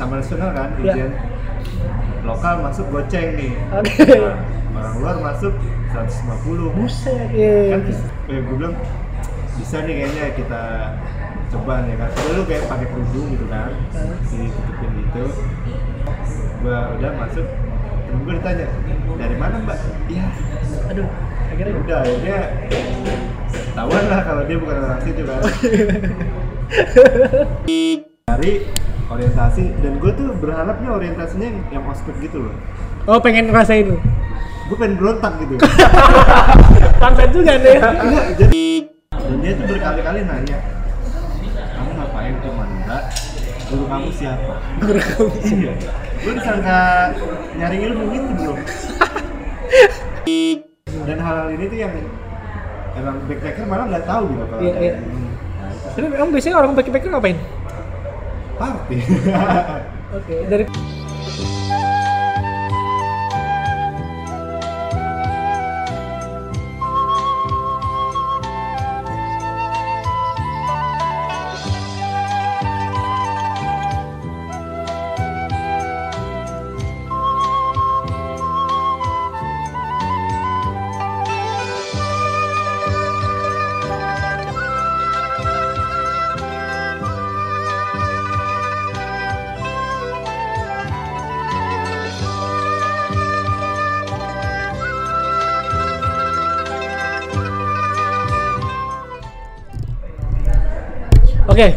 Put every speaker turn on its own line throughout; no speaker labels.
taman nasional kan
Iya.
ujian lokal masuk goceng nih.
Oke.
Nah, orang luar masuk 150
Buset, iya.
kan terus eh, gue bilang bisa nih kayaknya kita coba nih kan. Dulu kayak pakai kerudung gitu kan
Hah?
ditutupin gitu. Gua udah masuk temen gue ditanya dari mana mbak? Iya.
Aduh, akhirnya?
Udah akhirnya ketahuan lah kalau dia bukan orang situ kan. Dari orientasi dan gue tuh berharapnya orientasinya yang, yang ospek gitu loh.
Oh, pengen ngerasain lu.
gue pengen berontak gitu.
Pantai juga deh.
Enggak, jadi dan dia tuh berkali-kali nanya kamu ngapain? Ke Mandra guru kamu siapa?
Guru kamu
iya. gue disangka nyari ilmu gitu bro. Dan hal-hal ini tuh yang emang backpacker malah nggak tahu gitu kalau
Iya, iya.
Nah, itu
Tapi emang biasanya orang backpacker ngapain?
Party.
Oke, dari Oke,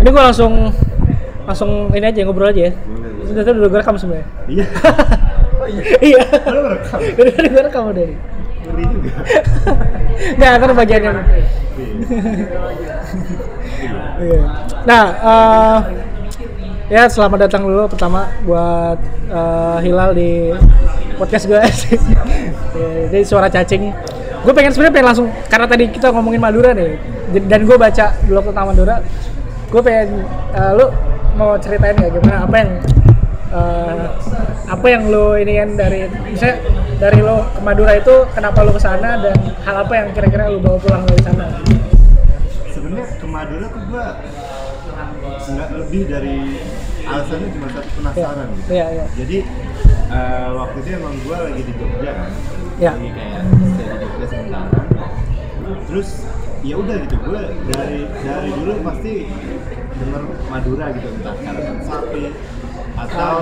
ini gua langsung langsung ini aja ngobrol aja ya. Sudah tadi udah gue rekam sebenarnya.
iya
iya.
Lu rekam?
Udah tadi gue rekam dari.
ngeri juga
Nah, kan bagian yang
Iya.
Iya. Nah, eh, ya selamat datang dulu pertama buat eh, Hilal di podcast gue. Jadi suara cacing. Gue pengen sebenarnya pengen langsung karena tadi kita ngomongin Madura nih, dan gue baca blog tentang Madura. Gue pengen eh, lu mau ceritain ya gimana apa yang eh, apa yang lu ini kan dari misalnya dari lo ke Madura itu kenapa lu ke sana dan hal apa yang kira-kira lu bawa pulang dari sana?
sebenarnya ke Madura tuh gua nggak lebih dari alasannya cuma satu penasaran gitu
Iya, iya.
jadi eh, waktu itu emang gua lagi di Jogja kan
Ya.
lagi kayak stay di Jogja sementara terus ya udah gitu gua dari dari dulu pasti denger Madura gitu entah karapan sapi atau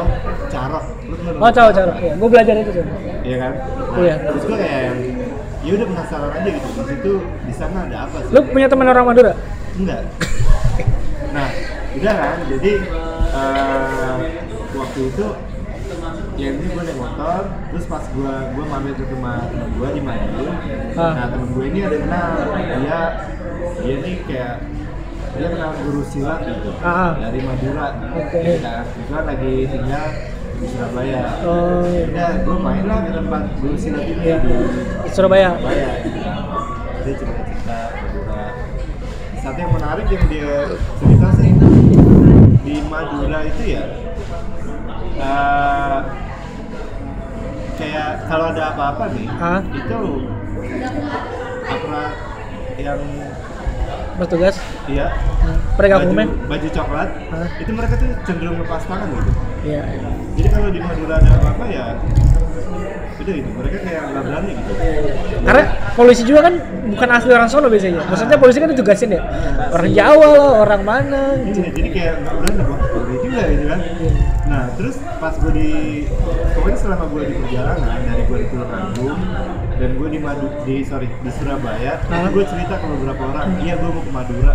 carok lu pernah
Oh,
denger
tahu tahu. Iya, gue belajar itu sih.
Iya kan? Nah,
Iya.
Terus gue kayak yang ya udah penasaran aja gitu. Di situ di sana ada apa sih?
Lu punya teman orang Madura?
Enggak. Nah, udah kan. Jadi eh, waktu itu ya ini gue naik motor, terus pas gue gue mampir ke rumah temen gue di Madiun.
Ah.
Nah temen gue ini ada kenal dia dia nih kayak dia kenal guru silat gitu
Ah.
dari Madura.
Oke.
Nah, kebetulan lagi tinggal di Surabaya.
Oh, iya.
Udah, gue main lah ke tempat guru silat ini
Iya.
di
Surabaya.
Surabaya gitu. Dia cerita-cerita Madura. Satu yang menarik yang dia cerita sih di Madura itu ya eh, kayak kalau ada apa-apa nih
Hah?
itu aparat yang
Bertugas.
iya
Penegak
baju, baju coklat
Hah?
itu mereka tuh cenderung lepas tangan gitu
Iya.
jadi kalau di Madura ada apa-apa ya udah gitu mereka kayak nggak berani gitu
Karena polisi juga kan bukan asli orang Solo biasanya. Maksudnya polisi kan ditugasin ya. Orang Jawa lah, orang mana gitu.
Iya, jadi kayak nggak berani ngeri juga gitu kan nah terus pas gue di pokoknya selama gue di perjalanan dari gue di Tulungagung dan gue di Madu di sorry di Surabaya
Hah?
gue cerita ke beberapa orang iya gue mau ke Madura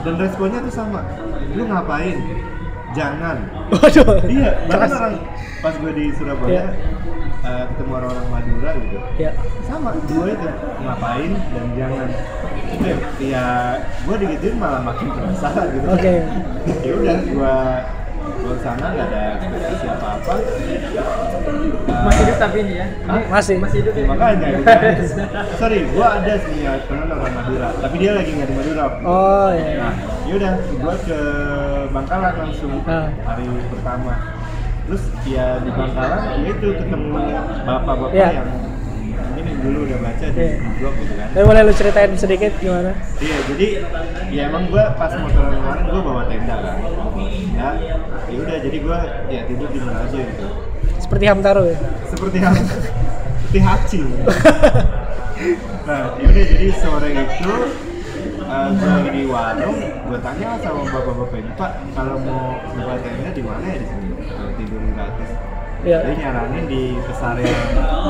dan responnya tuh sama lu ngapain jangan
Waduh.
iya bahkan orang pas gue di Surabaya
Iya.
eh, ketemu orang-orang Madura gitu
Ya.
sama dua itu ngapain dan jangan itu ya, gue digituin malah makin penasaran gitu
Oke.
ya udah gue gue sana nggak ada ekspektasi apa apa
Masih hidup tapi ini ya.
Masih.
Masih hidup ya.
makanya gitu sorry gue ada sih ya teman orang Madura tapi dia lagi nggak di Madura
Oh iya.
nah yaudah gue ke Bangkalan langsung
Ah.
hari pertama terus ya di Bangkalan ya itu ketemu bapak-bapak
Iya.
yang ini dulu udah baca di
Iya.
blog gitu kan
Tapi boleh lu ceritain sedikit gimana?
Iya, jadi ya emang gua pas motoran kemarin gua bawa tenda kan, bawa tenda. gue ya tidur di mana aja gitu
Seperti Hamtaro ya.
seperti yang seperti haci nah yaudah jadi sore itu uh, gue lagi di warung gue tanya sama bapak-bapak ini pak kalau mau buka tenda di mana ya di sini tidur gratis
Iya.
dia nyaranin di pesarian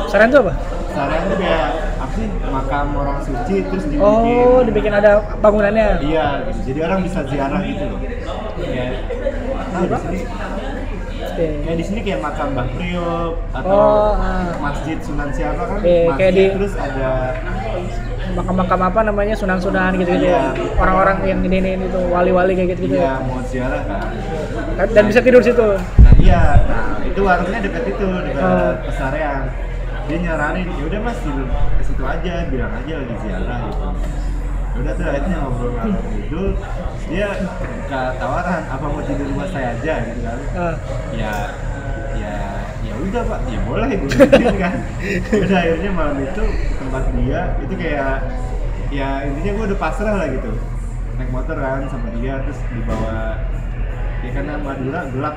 Saran tuh apa?
pesarian tuh kayak apa sih makam orang suci terus dibikin
Oh, dibikin ada bangunannya.
iya gitu. jadi orang bisa ziarah gitu loh kayak nah, di sini
Oke.
kayak di sini kayak makam Mbah Priok atau
Oh, ah.
masjid Sunan siapa kan
Oke,
masjid
kayak di-
terus ada
Makam-makam apa namanya sunan-sunan gitu-gitu
Iya.
ya. Orang-orang yang ini ini itu wali-wali kayak gitu-gitu
iya
ya.
mau ziarah kan
Dan bisa tidur situ.
nah iya nah itu warungnya dekat itu dekat
Oh.
pesarean dia nyaranin ya udah mas tidur ke situ aja bilang aja lagi ziarah gitu udah tuh akhirnya ngobrol ngalor itu dia buka tawaran apa mau tidur rumah saya aja? Gitu kan.
Ah.
ya ya ya udah pak. Ya boleh gue gituin kan. Ya udah akhirnya malam itu tempat dia itu kayak ya intinya gue udah pasrah lah gitu. Naik motor kan sama dia terus dibawa ya karena Madura gelap.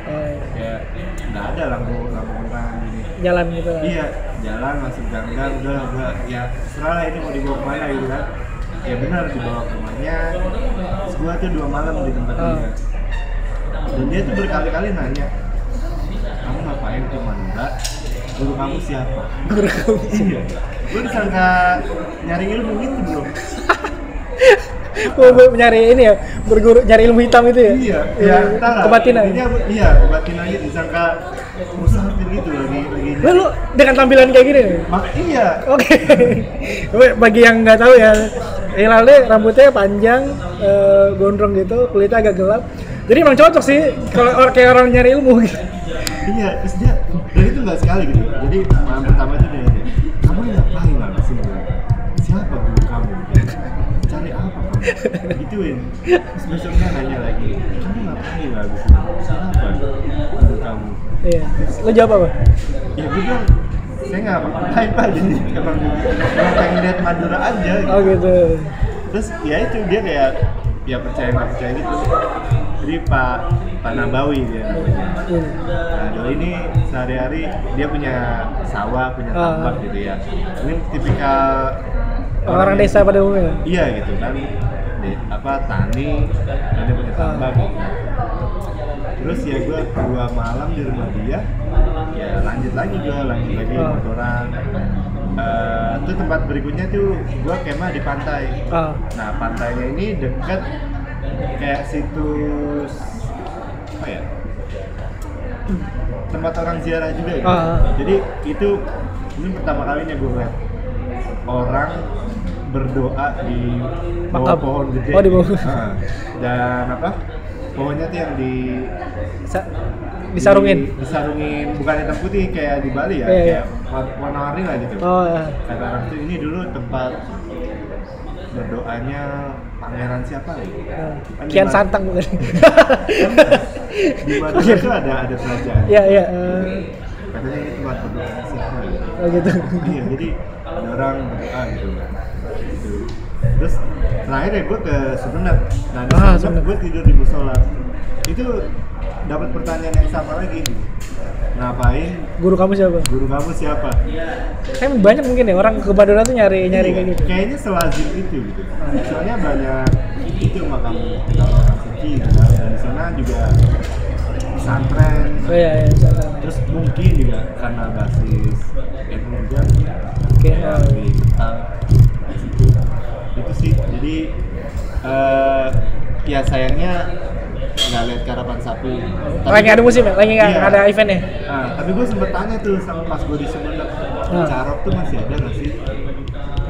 Oh,
kayak nggak ada lampu lampu penerang gini.
Jalan gitu lah.
iya jalan masuk gang-gang udah lah gua ya serah lah ini mau dibawa ke mana gitu kan ya benar dibawa ke rumahnya gua tuh dua malam di tempat
Ah.
dia. Dan dia tuh berkali-kali nanya kamu ngapain? Ke Madura guru kamu siapa?
Guru kamu
iya. gua disangka nyari ilmu gitu bro.
Oh, nyari ini ya, berguru nyari ilmu hitam itu ya?
iya ya lah.
Kebatinan.
Iya kebatinan gitu disangka musafir gitu
Lu, lu dengan tampilan kayak gini nih?
mak iya
Oke. Bagi yang nggak tahu ya, Hilalnya rambutnya panjang, eh, gondrong gitu, kulitnya agak gelap. Jadi emang cocok sih kalau orang kayak orang nyari ilmu gitu.
Iya, terus dia dan itu nggak sekali gitu. Jadi malam pertama itu dia kamu ini ngapain lah di sini? Siapa guru kamu? Cari apa kamu? Gituin. Terus besoknya nanya lagi, kamu ngapain lah di sini?
Iya. Lu jawab apa?
Ya gue bilang, saya nggak apa-apain pak, jadi emang emang pengen lihat Madura aja. Gitu.
Oh gitu.
Terus ya itu dia kayak ya percaya nggak percaya gitu. Jadi Pak Pak Nabawi dia namanya.
Hmm.
Nah, Doi ini sehari-hari dia punya sawah, punya
Ah.
tambak gitu ya. Ini tipikal
Orang-orang
yang-
desa pada umumnya.
Iya gitu kan. Di, apa tani, dan dia punya
Ah.
tambak gitu. Terus ya gue dua malam di rumah dia, ya lanjut lagi gue lanjut lagi
Ah.
motoran. Eh, tuh tempat berikutnya tuh gue kemah di pantai.
Ah.
Nah pantainya ini dekat kayak situs apa ya? Tempat orang ziarah juga gitu.
Ah.
Jadi itu ini pertama kalinya gue lihat orang berdoa di bawah pohon gede.
Oh, di bawah.
Ah. Dan apa? Pohonnya tuh yang di
Sa- disarungin.
di- disarungin bukan hitam putih kayak di Bali ya,
Iya, iya.
kayak wa- warna-warni lah gitu
Oh ya.
kata orang tuh ini dulu tempat berdoanya pangeran siapa ya?
Ah.
Kan di
Kian Santang bukan?
Di mana itu ada ada kerajaan.
Iya iya.
Katanya ini tempat berdoa siapa gitu.
Oh gitu.
Iya, jadi ada orang berdoa gitu. gitu. Terus terakhir ya gue ke Sumenep. Nah di
Ah,
Sumenep gue tidur di musola. Itu dapat pertanyaan yang sama lagi. Ngapain?
Guru kamu siapa?
Guru kamu siapa?
Kan banyak mungkin ya orang ke Madura tuh nyari nyari
Iya,
kayak gitu.
Kayaknya selazim itu gitu. Soalnya banyak itu makam orang suci gitu. Dan di sana juga pesantren.
Oh iya iya. Santang.
Terus mungkin juga karena basis
Oke.
kayak
oh.
lebih kental di situ. Itu sih. Jadi eh ya sayangnya nggak lihat karapan sapi.
Lagi ada musim ya? Lagi nggak
Iya.
ada event ya?
Nah, tapi gue sempet tanya tuh sama pas gue di Sumenep,
Ah.
carok tuh masih ada nggak sih?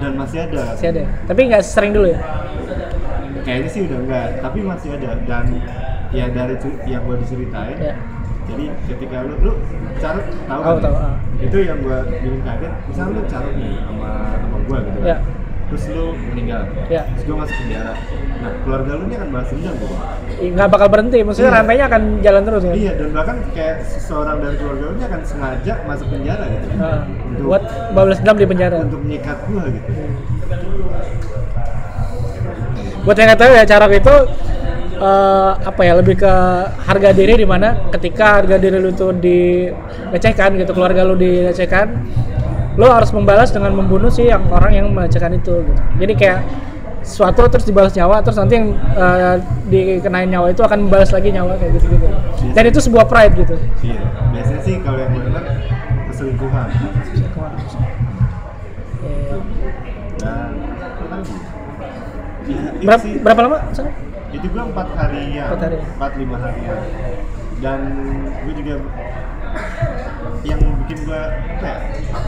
Dan masih ada.
Masih ada. Tapi nggak sering dulu ya?
Kayaknya sih udah enggak, tapi masih ada dan ya dari yang gue diceritain.
Ya.
Jadi ketika lu lu carok tahu
Tahu,
kan?
tahu,
ya?
ah.
Itu yang gue bikin kaget. Misal lu carok nih sama sama gue gitu kan.
Ya.
Terus lu meninggal.
Ya.
Terus gue masuk penjara. Nah keluarga lu ini akan balas dendam gue.
Nggak bakal berhenti. Maksudnya
Iya.
rantainya akan jalan terus kan?
Iya dan bahkan kayak seseorang dari keluarga lu ini akan sengaja masuk penjara gitu.
Nah,
Untuk-
buat balas dendam di penjara.
untuk menyikat gue gitu.
Buat yang nggak tahu ya, Carok itu eh, apa ya lebih ke harga diri di mana ketika harga diri lu tuh dilecehkan gitu keluarga lu dilecehkan lu harus membalas dengan membunuh sih yang orang yang melecehkan itu gitu. jadi kayak suatu terus dibalas nyawa terus nanti yang eh, dikenain nyawa itu akan membalas lagi nyawa kayak gitu gitu dan itu sebuah pride gitu
Iya, biasanya sih kalau yang dengar keselingkuhan? Ya, itu
berapa,
sih,
berapa lama sana?
itu gue empat harian,
Empat hari.
empat lima harian, dan gue juga yang bikin gue apa ya,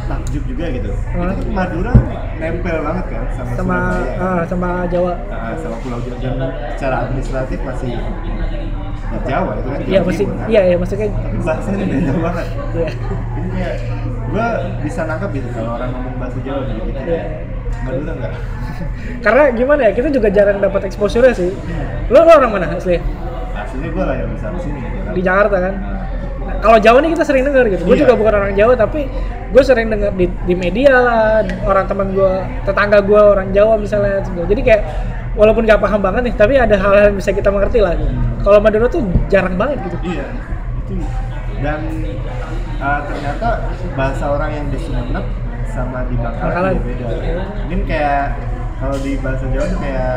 takjub juga gitu.
Hah?
Itu Madura nempel banget kan sama,
sama
Surabaya.
ah, sama Jawa.
Ah, sama Pulau Jawa. Dan secara administratif masih ya, Jawa itu kan
iya
Jawa
masih
kan.
iya iya maksudnya
tapi bahasanya beda banget.
Iya.
Ini kayak gue bisa nangkep gitu kalau orang ngomong bahasa Jawa gitu gitu.
Iya.
Madura enggak
karena gimana ya kita juga jarang dapat exposure sih. Lo, lo orang mana asli?
Aslinya gue lahir besar di sini.
Di Jakarta kan?
Nah,
kalau Jawa nih kita sering dengar gitu gue
Iya.
juga bukan orang Jawa tapi gue sering dengar di, di media lah orang teman gue tetangga gue orang Jawa misalnya gitu. jadi kayak walaupun gak paham banget nih tapi ada hal-hal yang bisa kita mengerti lah gitu. kalau Madura tuh jarang banget gitu
iya itu dan uh, ternyata bahasa orang yang di Sumeneb sama di Bangkalan beda mungkin kayak kalau di bahasa Jawa tuh kayak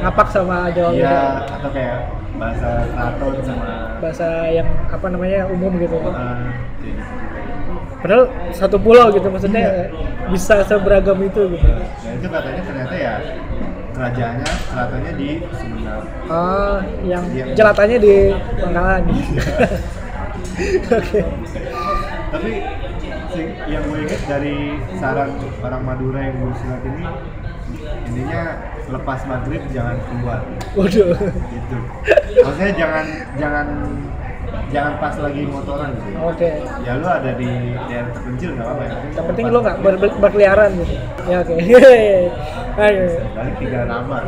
ngapak sama Jawa
Iya,
beda.
atau kayak bahasa keraton sama
bahasa yang apa namanya umum gitu.
Uh,
padahal satu pulau gitu maksudnya
Iya.
bisa seberagam itu gitu.
Nah itu katanya ternyata ya kerajaannya keratonnya di Sumeneb.
oh yang
Yang-
jelatannya di Bangkalan oke.
Tapi si- yang gue inget dari saran orang Madura yang gue silat ini intinya lepas maghrib jangan keluar
waduh
gitu. Maksudnya jangan jangan jangan pas lagi motoran gitu.
oke
Ya lu ada di daerah terpencil nggak apa-apa ya.
yang penting lo nggak ber- ber- berkeliaran gitu ya oke Ayo.
balik tiga nama.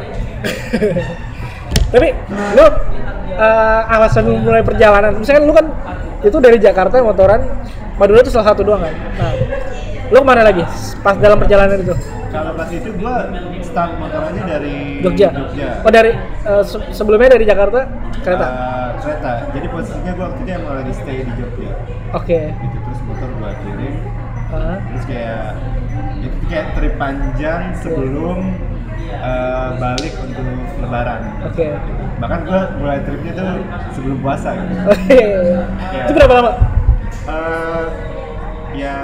tapi lo eh, alasan lu mulai perjalanan misalnya lu kan itu dari Jakarta motoran Madura itu salah satu doang kan nah lu ke mana lagi pas dalam perjalanan itu
Kalau pas itu gua start motorannya dari
Jogja,
Jogja.
oh dari se- sebelumnya dari Jakarta kereta
Eh, kereta. Jadi posisinya gua waktu itu emang lagi stay di Jogja.
oke
Gitu terus motor gua kirim.
Ah,
Terus kayak itu kayak trip panjang sebelum eh, balik untuk Lebaran.
oke
Bahkan gua mulai tripnya tuh sebelum puasa gitu.
oke itu berapa lama
Eh, ya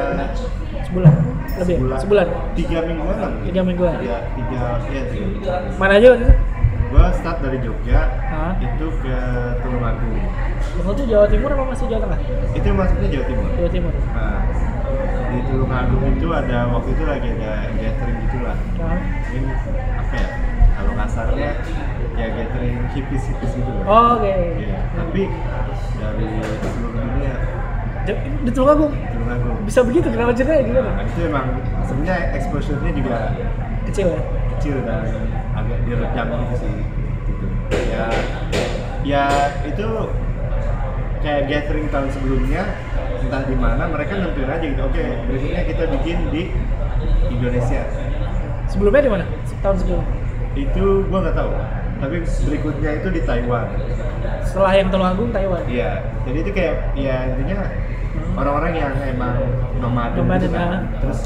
sebulan lebih
sebulan,
sebulan
tiga mingguan lah.
tiga mingguan
Ya tiga ya tiga mingguan.
mana aja waktu itu
Gua start dari Jogja
Hah?
itu ke Tulungagung.
Itu Jawa Timur apa masih Jawa Tengah
Itu masuknya Jawa Timur.
Jawa Timur
Nah, di Tulungagung itu ada waktu itu lagi ada gathering gitulah.
Ah.
Mungkin apa ya? Kalau kasarnya ya gathering hippies hippies gitu
oh, oke
Iya, tapi dari seluruh
di, Tulungagung
Tulungagung.
bisa begitu kenapa ceritanya gimana
Nah, itu emang sebenarnya exposure-nya juga
kecil ya
kecil dan agak diredam gitu sih gitu. Ya ya itu kayak gathering tahun sebelumnya entah di mana mereka nentuin aja gitu. Oke, berikutnya kita bikin di Indonesia.
sebelumnya di mana tahun sebelum
Itu gua nggak tahu. Tapi berikutnya itu di Taiwan.
setelah yang Tulungagung Taiwan
Iya. Jadi itu kayak ya intinya orang-orang yang emang nomaden gitu kan.
ah.
Terus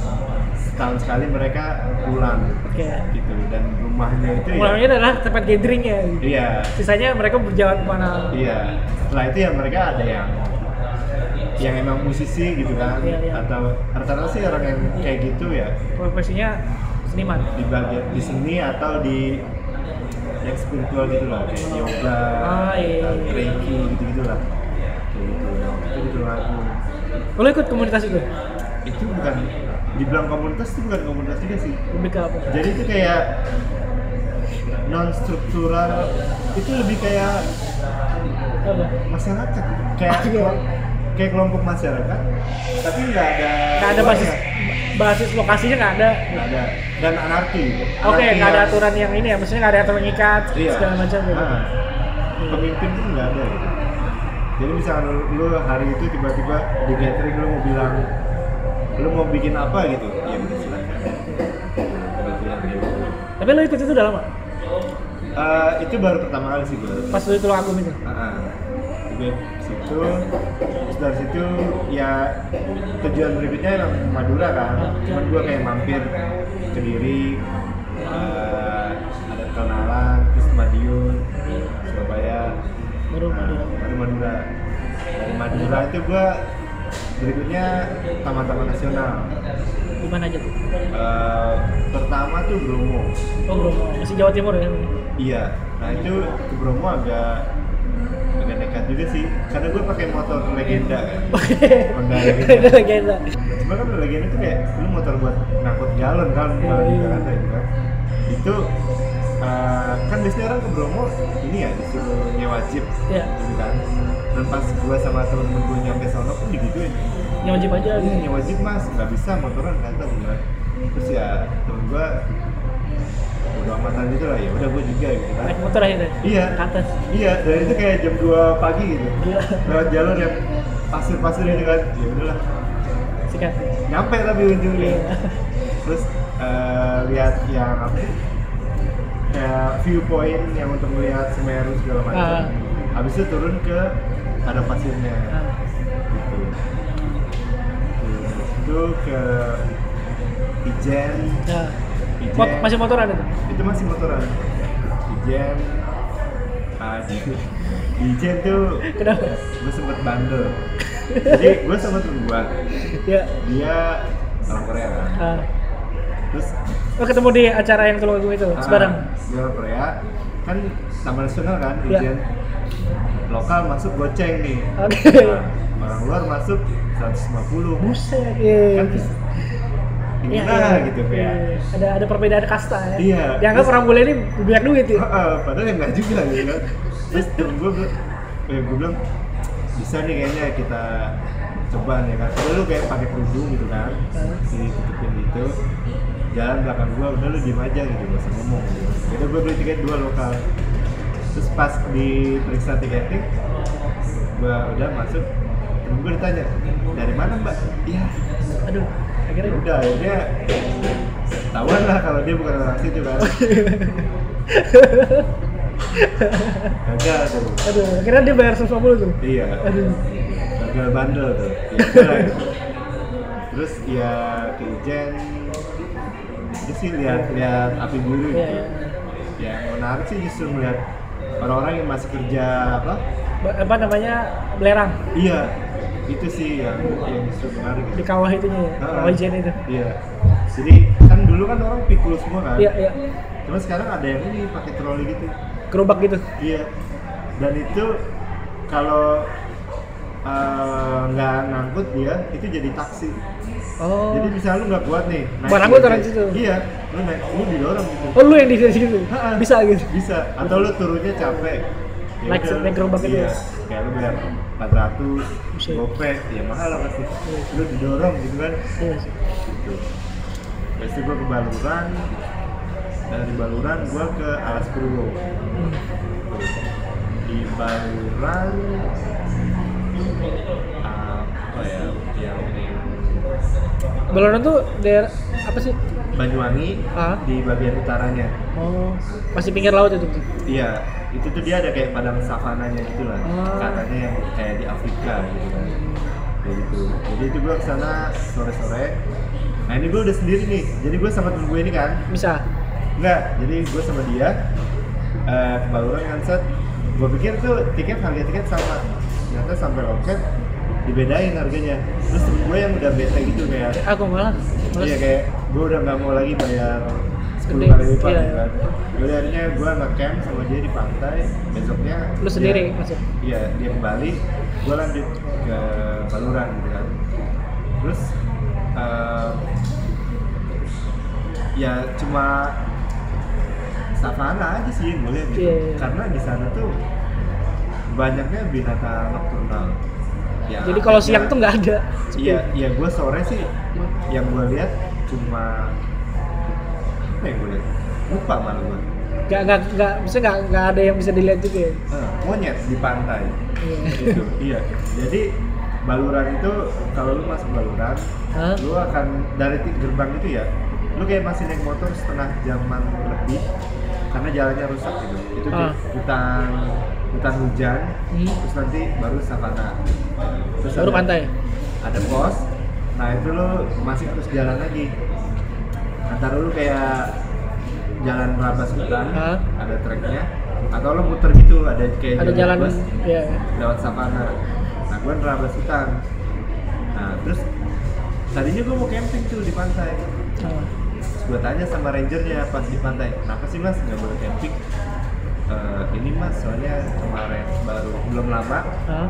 setahun sekali mereka pulang
oke
gitu dan rumahnya itu ya
mulainya adalah tempat gatheringnya gitu.
Iya,
sisanya mereka berjalan ke mana
iya. Setelah itu ya mereka ada yang yang emang musisi gitu kan,
Iya, iya.
atau rata-rata sih orang yang kayak gitu ya
profesinya seniman
di bagian di sini atau di yang spiritual gitu lah, kayak yoga,
Ah, iya, iya.
reiki gitu gitu lah, kayak gitu. Itu gitu aku.
Lo ikut komunitas itu?
Itu bukan dibilang komunitas itu bukan komunitas juga sih.
lebih ke apa?
Jadi itu kayak non struktural itu lebih kayak
apa?
masyarakat. Kayak kayak kelompok masyarakat tapi nggak ada
nggak ada basis basis lokasinya nggak ada?
Nggak ada. Dan anarki.
Oke
Anarki
nggak ada aturan yang ini ya maksudnya nggak ada aturan ikat
iya.
segala macam gitu.
Ah. pemimpin pun nggak ada. gitu jadi misalnya lu, lu hari itu tiba-tiba di gathering lu mau bilang lu mau bikin apa gitu? Ya silakan Lu
tapi lo ikut itu udah lama?
Eh, itu baru pertama kali sih gue
Pas lu itu Agung itu.
Ah, gue situ terus dari situ ya tujuan berikutnya emang Madura kan. Cuman gue kayak mampir ke Diri
Baru Madura.
baru Madura dari Madura itu gue berikutnya taman-taman nasional
Di mana aja tuh?
Eh, pertama tuh Bromo
Oh, Bromo. Masih Jawa Timur ya?
Iya, nah itu ke Bromo agak agak nekat juga sih, karena gue pakai motor legenda kan. Honda legenda.
legenda.
Cuma kan legenda itu kayak lu motor buat ngangkut galon kan, kalau di
Iya.
Jakarta itu kan. Itu eh, kan biasanya orang Bromo ini ya disuruh nyewa jeep,
Iya.
gitu kan. Dan pas gue sama temen-temen gue nyampe sono pun digituin.
Yang wajib aja
Iya
gitu.
nyewa jeep mas, nggak bisa motoran kata gue. Terus ya temen gue udah amatan gitu lah ya udah gue juga gitu kan
Naik motor akhirnya.
Iya.
Ke atas.
Iya, dan itu kayak jam 2 pagi gitu.
Gila.
Lewat jalur yang pasir-pasir gitu kan. Ya udahlah.
Sikat.
Nyampe tapi ujungnya.
Iya.
Terus eh, lihat yang apa? Kayak viewpoint yang untuk melihat Semeru segala macam.
Ah.
Habis itu turun ke ada pasirnya. Gitu. Terus itu ke Ijen.
nah.
Ijen.
Mot- masih motor ada tuh?
itu masih motoran Ijen Ijen tuh
Kenapa?
gue sempet bandel jadi gue sama temen gue
Ya.
dia orang Korea kan
Ah.
Terus
Oh ketemu di acara yang keluar gue itu,
ah,
sebarang.
dia orang Korea kan taman nasional kan
Iya.
Ijen lokal masuk goceng nih
Oke.
Nah, orang luar masuk 150
Buset. Iya.
kan
Iya,
gimana
iya.
gitu kayak
Iya. Ada ada perbedaan kasta ya.
Iya.
Dianggap
Terus-
orang bule ini banyak duit ya.
Heeh, padahal yang nggak juga gitu kan terus temen gue eh, gue bilang bisa nih kayaknya kita coba nih kan Udah lu kayak pakai kerudung gitu kan
Heeh.
si tutupin gitu jalan belakang gue udah lu diem aja gitu gak usah ngomong gitu. Jadi gue beli tiket dua lokal. Terus pas di periksa tiketing gue udah masuk temen gue ditanya dari mana mbak? Iya.
Aduh,
ya
akhirnya
udah akhirnya ketahuan lah kalau dia bukan orang situ kan. Gagal tuh.
Aduh, akhirnya dia bayar 150 tuh.
iya.
Aduh.
gagal bandel tuh. Ya, terus ya ke Ijen itu sih lihat lihat api biru gitu
iya.
yang menarik sih justru melihat orang-orang yang masih kerja apa
Apa namanya? Belerang
iya itu sih yang yang justru menarik
di kawah itunya ya.
Ah.
Kawah Ijen itu.
iya jadi kan dulu kan orang pikul semua kan
Iya, iya.
cuma sekarang ada yang ini pakai troli gitu
Gerobak gitu.
Iya. Dan itu kalau eh, nggak ngangkut dia, itu jadi taksi.
Oh.
Jadi misalnya lu nggak kuat nih.
Barang lu taruh di situ?
Iya. Lu naik, lu didorong gitu.
Oh, lu yang di situ.
Ha-ha.
Bisa gitu.
Bisa. Atau lu turunnya capek. Ya
Naik- naik gerobak itu
iya.
ya?
Kayak lu bayar 400
Buset.
gope, ya mahal lah pasti.
Iya.
Lu didorong gitu kan.
Iya sih.
Gitu. Terus itu gua ke Baluran, dari Baluran gua ke Alas Purwo.
Hmm.
di Baluran
Beloran tuh daerah apa sih?
Banyuwangi
Ah.
di bagian utaranya
Oh, masih pinggir laut itu.
iya itu tuh dia ada kayak padang savananya gitu lah
Ah.
katanya yang kayak di Afrika gitu kan kayak gitu jadi itu gua ke sana sore-sore nah ini gua udah sendiri nih jadi gua sama temen gue ini kan
Bisa.
enggak jadi gua sama dia eh, ke kan set gua pikir tuh tiket harga tiket sama ternyata sampai loket dibedain harganya terus gue yang udah bete gitu kayak
Aku malah. malas.
Iya kayak gue udah nggak mau lagi bayar 10
Gede.
kali lipat
Iya.
gitu kan. Jadi akhirnya gue ngecamp sama dia di pantai. Besoknya
Lu sendiri
dia-
masuk.
Iya dia kembali. Gue lanjut ke Baluran gitu kan. Terus eh, ya cuma savana aja sih yang gue lihat gitu.
Iya, iya.
Karena di sana tuh banyaknya binatang nokturnal. Ya,
Jadi kalau siang tuh nggak ada.
Iya, iya gue sore sih yang gue lihat cuma apa yang gue lihat? Lupa malah gue.
Nggak nggak nggak bisa nggak nggak ada yang bisa dilihat juga. ya.
Eh, monyet di pantai.
Iya.
Gitu. iya. Jadi Baluran itu kalau lu masuk Baluran,
Hah?
lu akan dari gerbang itu ya, lu kayak masih naik motor setengah jaman lebih karena jalannya rusak gitu itu di
Ah.
hutan hutan hujan
Hmm.
terus nanti baru savana terus
Baru
ada-
pantai.
ada pos nah itu lo masih terus jalan lagi antara lu kayak jalan rabas hutan
Ah.
ada treknya atau lo muter gitu ada kayak
Ada jalan
bus
ya.
lewat savana nah gue nerabas hutan nah terus tadinya gue mau camping tuh di pantai terus gue tanya sama rangernya pas di pantai kenapa sih mas nggak boleh camping "Eh, ini mas soalnya kemarin baru belum lama
Ah.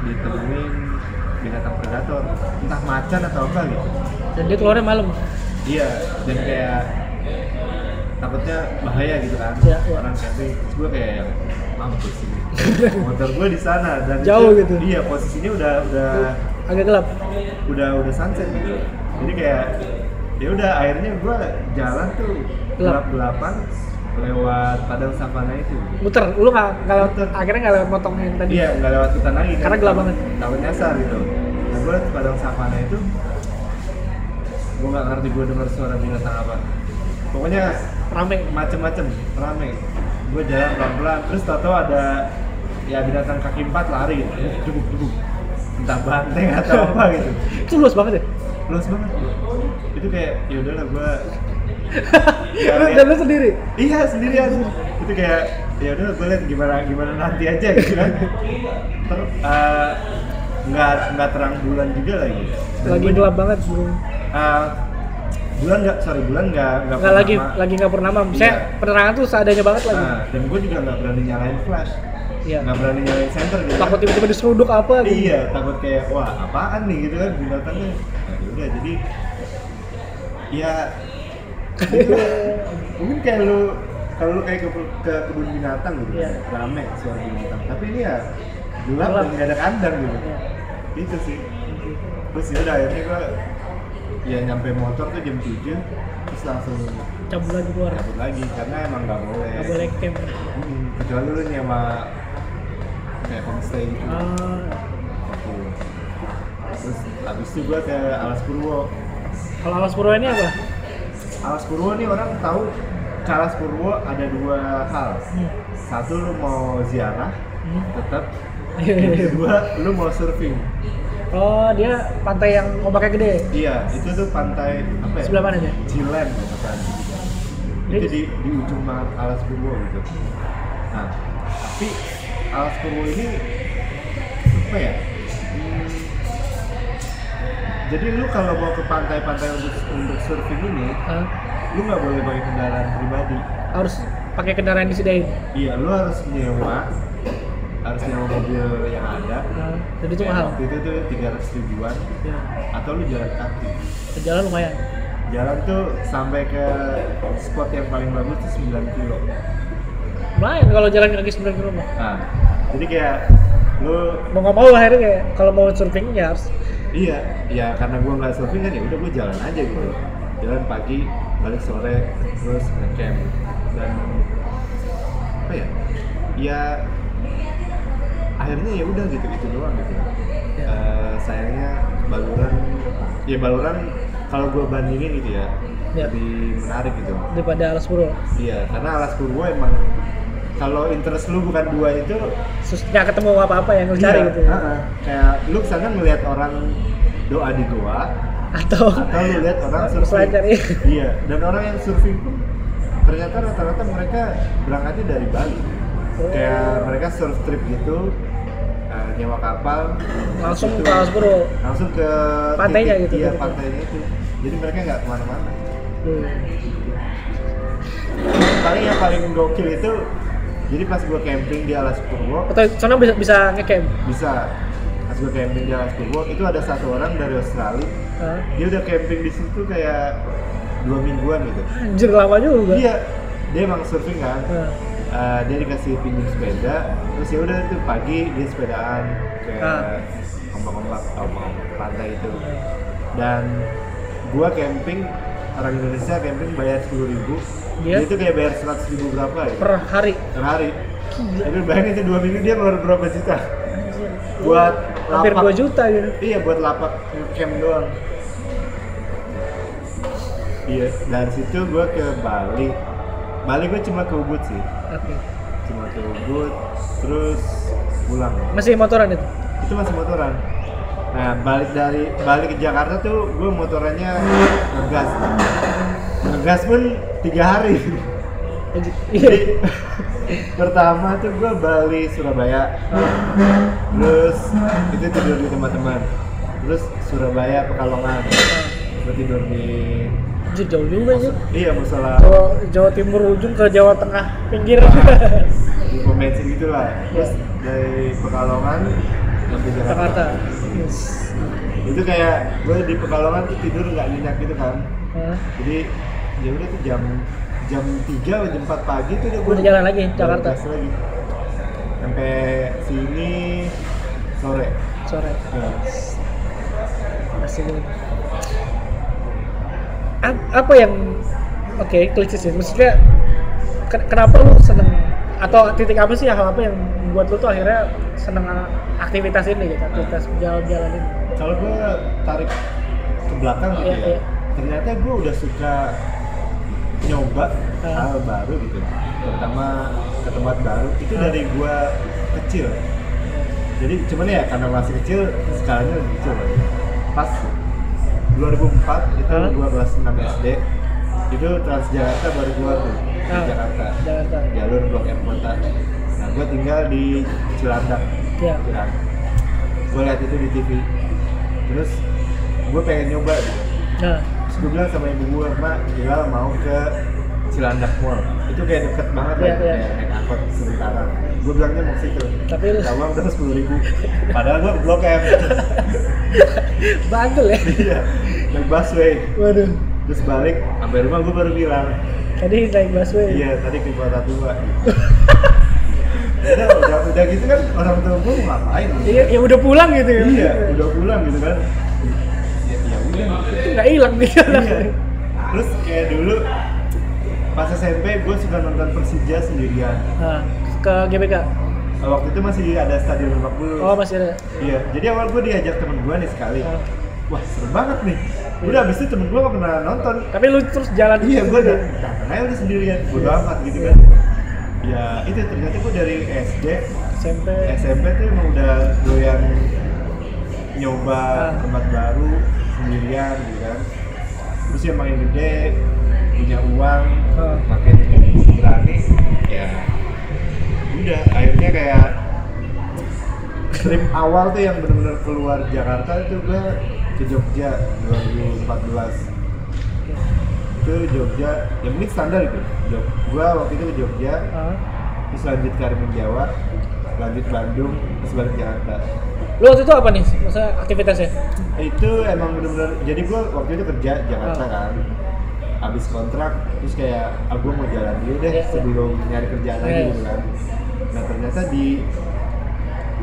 ditemuin binatang predator entah macan atau apa gitu
Dan dia keluarnya malam.
iya dan kayak takutnya bahaya gitu kan
Iya, iya.
orang camping terus gue kayak mampus ini motor gue di sana dan
Jauh
itu-
gitu.
iya posisinya udah udah
Agak gelap.
udah udah sunset gitu jadi kayak ya udah akhirnya gue jalan tuh
gelap
gelapan lewat padang savana itu
Muter. Lu nggak nggak lewat
Muter.
akhirnya nggak lewat motong yang tadi.
iya nggak lewat hutan lagi kan
Karena gelap banget.
takut nyasar gitu nah gue lewat padang savana itu gue nggak ngerti gue denger suara binatang apa pokoknya
Rame.
macem-macem rame gue jalan pelan-pelan terus tau ada ya binatang kaki empat lari gitu dubuk dubuk entah banteng atau apa gitu
Itu luas banget ya.
luas banget itu kayak ya udahlah gue
Lu dan lu sendiri.
iya sendirian itu kayak ya udah gue lihat gimana gimana nanti aja gitu kan terus eh, nggak nggak terang bulan juga lagi Dan
Lagi gelap banget. bro.
eh, bulan nggak sorry bulan nggak nggak
lagi lagi nggak purnama. Saya
Iya.
penerangan tuh seadanya banget lagi.
Nah, dan gue juga nggak berani nyalain flash
Iya.
nggak berani nyalain center gitu kan.
Takut tiba-tiba diseruduk apa gitu.
iya takut kayak wah apaan nih gitu kan binatangnya nah, udah jadi ya. Mungkin kayak lu kalau lu kayak ke, ke kebun binatang gitu
Iya.
rame suara binatang tapi ini ya gelap, dan nggak ada kandang gitu
Iya.
itu sih terus ya udah akhirnya gua ya nyampe motor tuh jam 7 terus langsung
Cabut lagi keluar.
cabut lagi karena emang nggak boleh
Nggak boleh camp.
Hmm, kecuali lu nyewa kayak homestay gitu
Ah,
Oke. terus habis itu gua ke Alas Purwo
kalau Alas Purwo ini apa?
Alas Purwo nih orang tahu ke Alas Purwo ada dua hal.
Hmm.
satu lu mau ziarah
Hmm.
tetap yang kedua lu mau surfing.
Oh, dia pantai yang ombaknya gede.
iya itu tuh pantai apa ya?
Sebelah mana aja?
Cilen gitu kan. Itu di, di ujung Alas Purwo gitu. Nah tapi Alas Purwo ini apa ya jadi lu kalau mau ke pantai-pantai untuk untuk surfing ini
Hah?
lu nggak boleh pakai kendaraan pribadi
harus pakai kendaraan disediain.
iya lu harus nyewa harus nyewa mobil yang ada
Nah, dan itu mahal.
waktu itu tuh tiga ratus ribuan
Ya.
atau lu jalan kaki
Jalan lumayan.
jalan tuh sampai ke spot yang paling bagus tuh 9 kilo
Lumayan kalau jalan kaki 9 km.
nah jadi kayak lu
Mau nggak mau akhirnya kayak kalau mau surfing ya harus
iya ya karena gua nggak surfing kan ya udah gua jalan aja gitu jalan pagi balik sore terus ngecamp dan apa ya ya akhirnya ya udah gitu itu doang gitu
Ya.
Eh, sayangnya baluran ya baluran kalau gua bandingin gitu ya,
Ya.
lebih menarik gitu
daripada Alas Purwo.
iya karena alas purwo emang kalau interest lu bukan dua itu
nggak ketemu apa-apa yang lu cari
iya,
gitu.
ha-ha. kayak lu ke sana ngeliat orang doa di goa
Atau
atau lu lihat orang surfing
iya.
iya dan orang yang surfing pun ternyata rata-rata mereka berangkatnya dari Bali
Oh.
kayak mereka surf trip gitu eh, nyewa kapal
langsung
gitu.
ke
langsung ke
Pantainya
titik-
gitu,
iya pantainya itu jadi mereka nggak ke mana-mana
Hmm.
paling yang paling gokil itu jadi pas gua camping di Alas Purwo
Atau sana bisa bisa ngecamp.
bisa. Pas gua camping di Alas Purwo itu ada satu orang dari Australia.
Hah?
dia udah camping di situ kayak dua mingguan gitu.
Anjir lama juga.
iya dia emang surfing kan.
Nah,
Eh, dia dikasih pinjam sepeda terus ya udah itu pagi dia sepedaan ke ombak-ombak ombak pantai itu. Dan gua camping orang Indonesia camping bayar sepuluh ribu
Iya.
dia itu kayak bayar seratus ribu berapa ya
per hari.
per hari
Gila.
jadi bayangin itu dua minggu dia keluar berapa juta
Anjir.
buat
hampir
lapak
2 juta gitu.
iya buat lapak camp doang iya dari situ gua ke Bali balik gue cuma ke Ubud sih
Oke.
cuma ke Ubud terus pulang
Masih motoran itu?
itu masih motoran nah balik dari balik ke Jakarta tuh gue motorannya ngegas. Ngegas pun tiga hari. Jadi pertama tuh gue balik Surabaya. Terus itu tidur di teman-teman terus Surabaya Pekalongan. Gue tidur di
jauh juga sih.
iya musola
Jawa, Jawa Timur ujung ke Jawa Tengah pinggir.
di pom bensin gitu lah terus dari Pekalongan Jakarta
Jakarta. Yes.
itu kayak gue di Pekalongan tuh tidur nggak nyenyak gitu kan
Hah?
jadi ya udah tuh jam jam 3 atau jam 4 pagi tuh udah gue
Udah jalan lagi, Jakarta.
lagi sampai sini sore
Sore. Asik. A- apa yang oke klise sih maksudnya ken- kenapa lu seneng atau titik apa sih hal apa yang buat lu tuh akhirnya seneng aktivitas ini gitu aktivitas jalan-jalan ini.
Kalau gue tarik ke belakang gitu
Iya,
ya
iya.
ternyata gue udah suka nyoba
Ah.
hal baru gitu terutama ke tempat baru. Itu dari gue kecil. Jadi cuman ya karena masih kecil skalanya lebih kecil pas 2004 itu
Hah?
gua kelas 6 SD itu Transjakarta baru keluar tuh di Jakarta.
Jakarta.
Jalur Blok M Kota gua tinggal di Cilandak.
Ya.
Cilandak gua lihat itu di TV terus gua pengen nyoba. Gitu
nah
terus gua bilang sama ibu gua mak Hilal mau ke Cilandak Mall. Itu kayak deket banget lah
Iya, iya.
kayak naik angkot sementara. Gua bilangnya mau situ.
Tapi lu
Tahu udah sepuluh ribu, padahal gua ke Blok M.
bandel ya?
Iya, naik busway.
waduh.
Terus balik, sampai rumah gua baru bilang,
tadi naik busway.
Iya tadi ke kota tua. Udah, udah, udah gitu kan orang tua mau ngapain?
Iya, ya udah pulang gitu ya
Iya, udah pulang gitu kan. Ya, ya udah.
itu nggak hilang jalan
Iya. Terus kayak dulu pas SMP gue suka nonton Persija sendirian.
nah, ke GBK
Waktu itu masih ada stadion Lebak Bulus.
oh masih ada
Iya, jadi awal gue diajak temen gue nih sekali.
Ah.
Wah seru banget nih. Udah abis itu temen gue gak pernah nonton.
tapi lu terus jalan
Iya, gue udah aja udah sendirian. Bodo amat gitu kan. Ya itu ternyata gue dari SD,
SMP
SMP tuh emang udah doyan nyoba
Ah.
tempat baru sendirian gitu kan. Terus ya makin gede, punya uang,
Ah.
makin berani, ya udah akhirnya kayak trip awal tuh yang bener-bener keluar Jakarta itu gue ke Jogja 2014 itu Jogja ya mungkin standar itu Jog gue waktu itu ke Jogja
Ah.
terus lanjut ke Karimun Jawa lanjut Bandung terus balik Jakarta
lu waktu itu apa nih masa aktivitasnya
itu emang bener-bener jadi gue waktu itu kerja Jakarta
Ah.
kan habis kontrak terus kayak ah gue mau jalan dulu deh
Iya, iya.
sebelum nyari kerjaan lagi
Iya.
gitu kan nah ternyata di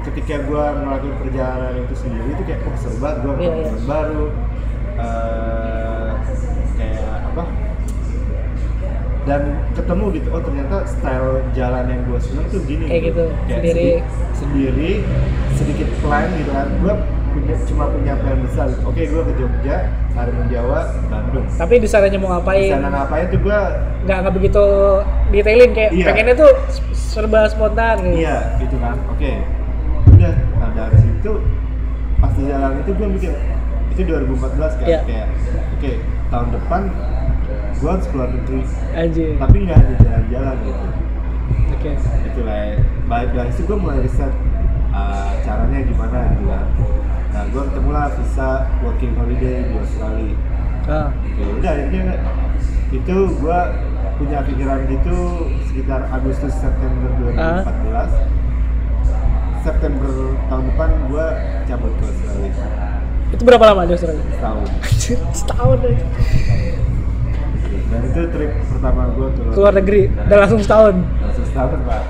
ketika gue ngelakuin perjalanan itu sendiri itu kayak oh seru banget gue
Iya, iya.
teman baru kayak apa? Dan ketemu gitu oh ternyata style jalan yang gue seneng tuh gini
Kayak gitu,
Kayak
sendiri.
sendiri sedikit plan gitu kan. Gue punya cuma punya plan besar. Oke gue ke Jogja Karimun Jawa Bandung.
Tapi di sananya mau
di
ngapain
sana ngapain tuh gue
nggak nggak begitu detailin kayak
Iya.
pengennya tuh serba spontan gitu.
Iya gitu kan. Oke. Udah nah dari situ pas di jalan itu gue mikir itu 2014 kan
Iya.
kayak oke tahun depan gue harus keluar negeri.
Aja
tapi nggak hanya jalan-jalan gitu.
Oke.
Itulah baik dari situ gue mulai riset uh, caranya gimana gitu kan. Nah gue ketemu lah visa working holiday di Australia.
Ah.
Oke, udah akhirnya itu gue punya pikiran gitu sekitar Agustus September 2014 September tahun depan gue cabut ke Australia.
Itu berapa lama di Australia?
Setahun.
Setahun aja
dan itu trip pertama gue ke
keluar negeri dan langsung setahun.
Langsung setahun pak.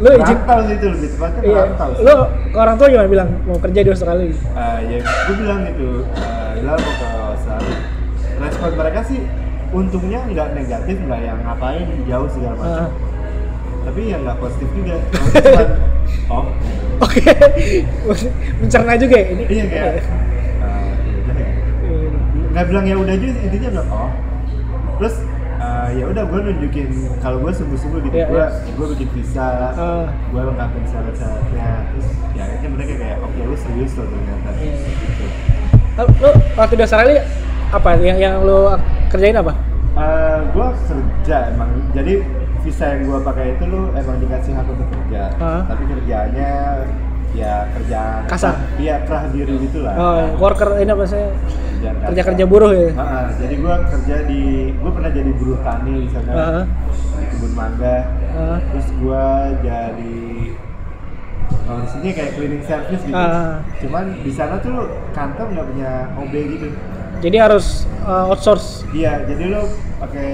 Lu izin
sih itu lebih tepatnya
iya. lu ke orang tua gimana bilang mau kerja di Australia?
Eh, ya gue bilang gitu. Uh, mau ke Australia. Respon mereka sih untungnya nggak negatif nggak yang ngapain jauh segala macam.
Ah.
tapi ya nggak positif juga. Cuman, oh.
Oke. Mencerna juga ya ini?
Iya kayak uh, ya udah ya. nggak bilang ya udah aja intinya bilang oh terus uh, ya udah gue nunjukin kalau gue sungguh-sungguh gitu
Iya,
gue
iya.
gue bikin visa
Ah.
gue lengkapin syarat-syaratnya terus ya akhirnya mereka kayak oke lu serius loh ternyata
Iya.
gitu.
Lu, lu waktu di Australia apa yang yang lu kerjain apa?
Eh, gue kerja emang jadi visa yang gue pakai itu lu emang dikasih hak untuk kerja
Ah.
tapi kerjaannya ya kerjaan
Kasar?
iya kerah diri gitu lah
Oh, worker ini apa sih?
Kerjaan kasar.
Kerja kerja buruh ya?
Ah, jadi gue kerja di gue pernah jadi buruh tani di sana
Ah.
di kebun mangga
Ah.
terus gue jadi kalau di sini kayak cleaning service gitu
Ah.
cuman di sana tuh kantor nggak punya OB gitu
Jadi harus uh, outsource.
iya jadi lo pakai